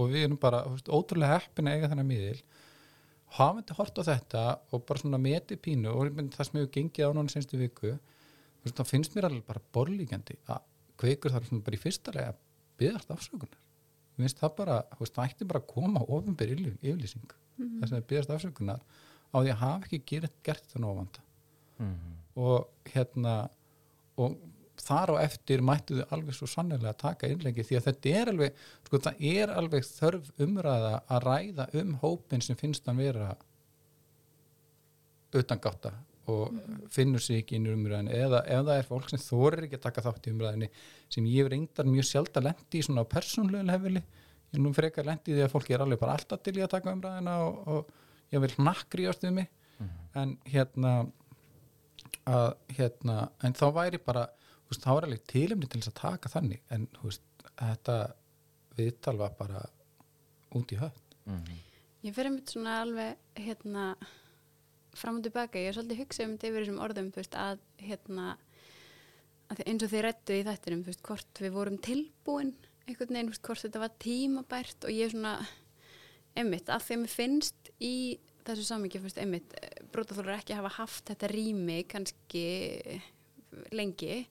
Og við erum bara veist, ótrúlega heppin að eiga þennan miðil. Hafandi hort á þetta og bara svona meti pínu og það sem hefur gengið á náttúrulega senstu viku veist, þá finnst mér alveg bara borlíkjandi að kveikur þarf svona bara í fyrsta lega að byggast afsökunar. Mér finnst það bara, þú veist, það ætti bara að koma ofinbyr yfirlýsing. Þess að byggast afsökunar á því að hafa ekki gert, gert þetta nóvanda mm. og hérna og þar á eftir mættu þau alveg svo sannlega að taka innleggi því að þetta er alveg sko það er alveg þörf umræða að ræða um hópin sem finnst hann vera utangátta og finnur sig ekki inn í umræðinu eða ef það er fólk sem þorir ekki að taka þátt í umræðinu sem ég reyndar mjög sjálf að lendi í svona persónlega lefili ég er nú frekar lendi í því að fólki er alveg bara alltaf til í að taka umræðina og, og ég vil nakkri ástuð mig en hérna að hérna en þá væri bara, veist, þá er alveg tilumni til þess að taka þannig en veist, þetta viðtal var bara út í höfn Mm. Ég fyrir mitt svona alveg hérna fram og tilbaka, ég er svolítið hugsað um þetta yfir þessum orðum, veist, að hérna að eins og þið rættu í þættinum, hvort við vorum tilbúin einhvern veginn, hvort þetta var tímabært og ég er svona einmitt, að því að mér finnst í þessu samingi, einmitt, eh, brotaþólar ekki hafa haft þetta rými kannski lengi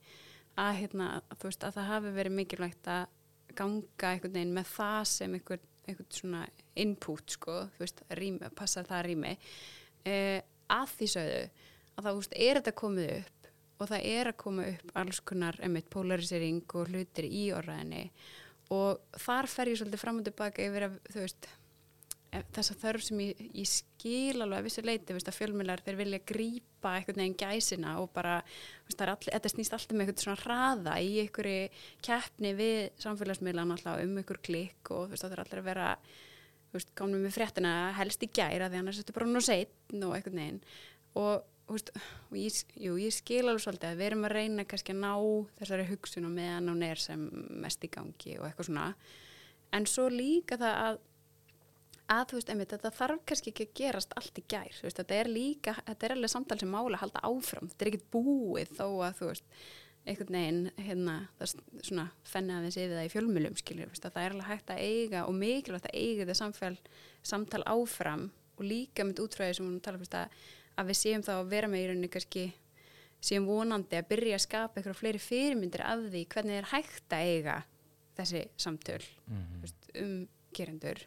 að, hérna, þú veist, að það hafi verið mikilvægt að ganga einhvern veginn með það sem einhvern, einhvern svona input sko, veist, rými, passar það rými. Eh, að því sögðu að það, veist, er þetta komið upp og það er að koma upp alls konar einmitt polarisering og hlutir í orðaðinni og þar fer ég svolítið fram og tilbaka yfir að þú veist þessa þörf sem ég, ég skil alveg að vissu leiti, veist, að fjölmjölar þeir vilja grípa einhvern veginn gæsina og bara, veist, allir, þetta snýst alltaf með einhvern svona hraða í einhverju keppni við samfélagsmiðlan alltaf um einhver klikk og veist, það er allir að vera gámum með fréttina helst í gæra því annars þetta er bara nú seitt og einhvern veginn. Og, og ég, jú, ég skil alveg svolítið að við erum að reyna kannski að ná þessari hugsun og meðan hún er sem mest í gangi og eitthvað svona. En svo líka það að að þú veist, einmitt, þetta þarf kannski ekki að gerast allt í gær, þú veist, þetta er líka þetta er alveg samtal sem mála að halda áfram þetta er ekkert búið þó að þú veist einhvern veginn, hérna það er svona fenni aðeins yfir það í fjölmjölum skilur, veist, að það er alveg hægt að eiga og mikilvægt að eiga þetta samfél samtal áfram og líka með útfræði sem hún tala fyrst að, að við séum þá að vera með í rauninni kannski séum vonandi að byrja að skapa eitthvað fleiri fyrirmyndir af því hvernig er hægt að eiga þessi samtöl Mhm. veist, um gerendur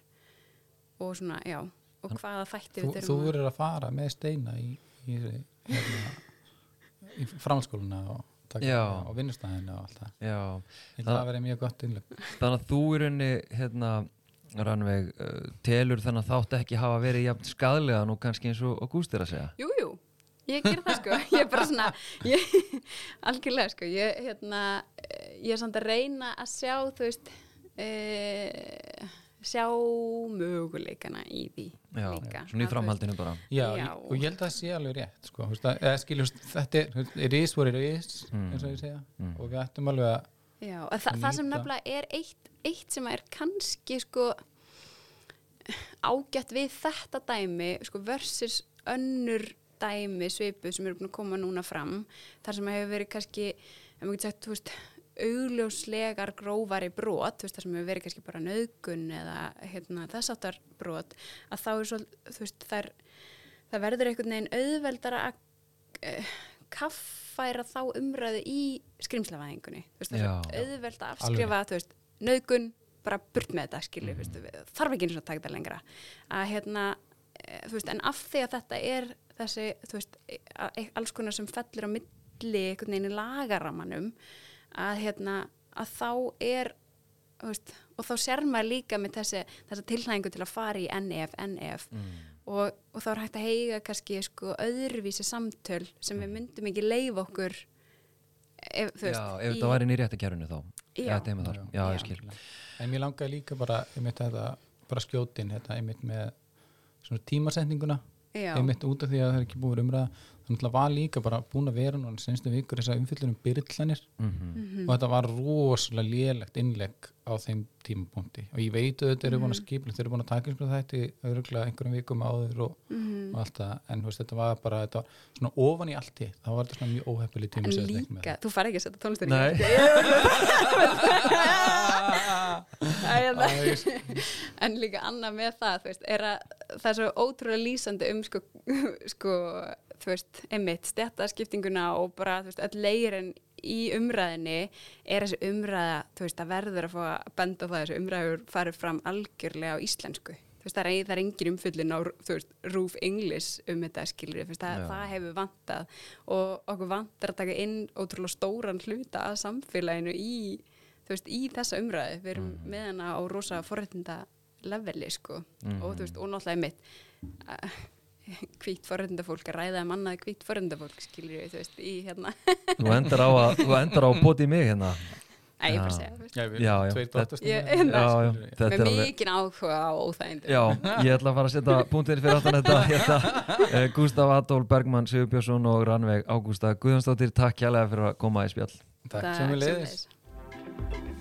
og svona, já. Og hvaða þætti Þú, við þú þurfum að verður að fara með steina í, í, hérna, í framhalskóluna og, og vinnustæðina og allt það. Já, Það- að það verið mjög gott innleg. þannig að þú í rauninni hérna, Rannveig uh, telur þennan þátt ekki hafa verið jafn skadlega nú kannski eins og Ágúst er að segja? Jú, jú, ég ger það sko. Ég er bara svona ég, algjörlega sko. Ég, hérna, ég er samt að reyna að sjá þú veist e, sjá möguleikana í því Já, líka svona í framhaldinu bara Já, Já. Og ég held að það sé alveg rétt sko, þú veist að, eða veist, þetta er it is what it is, Mm. eins og ég segja Mm. og við ættum alveg að já, að þa að það sem nefnilega er eitt, eitt sem er kannski sko ágætt við þetta dæmi sko versus önnur dæmi svipu sem eru búin að koma núna fram þar sem hefur verið kannski ef maður getur sagt, þú veist augljóslegar grófari brot, þú veist, það sem hefur verið kannski bara nöðgun eða hérna, þess áttar brot, að þá er svo, þú veist, það, er, það verður einhvern veginn auðveldara að uh, kaffæra þá umræðu í skrimslavæðingunni, þú veist, það er svo auðveld að afskrifa, þú veist, nöðgun bara burt með þetta, skilur, mm. veist, þarf ekki eins og að taka þetta lengra, að hérna, eh, þú veist, en af því að þetta er þessi, þú veist, að- að- alls konar sem fellur á milli einhvern veginn í lagaramanum, að hérna, að þá er veist, og þá sér maður líka með þessi, þessa tilhæðingu til að fara í NEF, NEF mm. og, og þá er hægt að heiga kannski sko öðruvísi samtöl sem við myndum ekki leif okkur ef, þú veist, Já, ef þetta væri inn í réttakerfinu þá Já. Já, já, Já. ég skil en mér langaði líka bara einmitt þetta, bara skjótin þetta einmitt með svona tímasetninguna já, einmitt út af því að það er ekki búið umræða þannig að var líka bara búin að vera núna senstu vikur þess að umfyllunum byrðlanir mm og þetta var rosalega lélegt innlegg á þeim tímapunkti. Og ég veit að þetta eru búin að skipla þeir eru búin að taka eins og þetta öruglega einhverjum vikum áður og, Mhm. og allt það. En veist, þetta var bara þetta var svona ofan í allt hitt. Þá var þetta svona mjög óhefnileg tíma en þetta líka, þú fari ekki að setja tónlistur Nei. Æ, en líka annað með það veist, er að það er svo ótrúlega lýsandi um sko, sko þú veist, einmitt, stjættaskiptinguna og bara, þú veist, öll leirin í umræðinni er þessi umræða þú veist, það verður að fá að benda á það þessi umræður farið fram algjörlega á íslensku þú veist, það er, það er engin umfyllin á þú veist, rúf englis um þetta skilur það, Já. það hefur vantað og okkur vantar að taka inn ótrúlega stóran hluta að samfélaginu í þú veist, í þessa umræðu við erum Mhm. með hana á rosa forréttinda leveli, sko, Mhm. og þú veist, og náttúrulega mitt hvít forréttinda fólk að ræða um annað hvít forréttinda fólk, skilur við, þú veist, í hérna. Þú endar á að, þú endar á að poti mig hérna. Æ, ég bara segja, veist, Já, Já, já, tveir þetta-. Ég- hérna. Já, já, þetta með er alveg mikinn áhuga á óþægindi Já, ég ætla að fara að setja punktin fyrir aftan þetta hérna, uh, Gustaf Adolf Bergmann Sigurbjörnsson og Rannveig Ágústa Guðjónsdóttir, takk kjærlega fyrir að koma í spjall. Takk sem við leiðis sömuleiðis.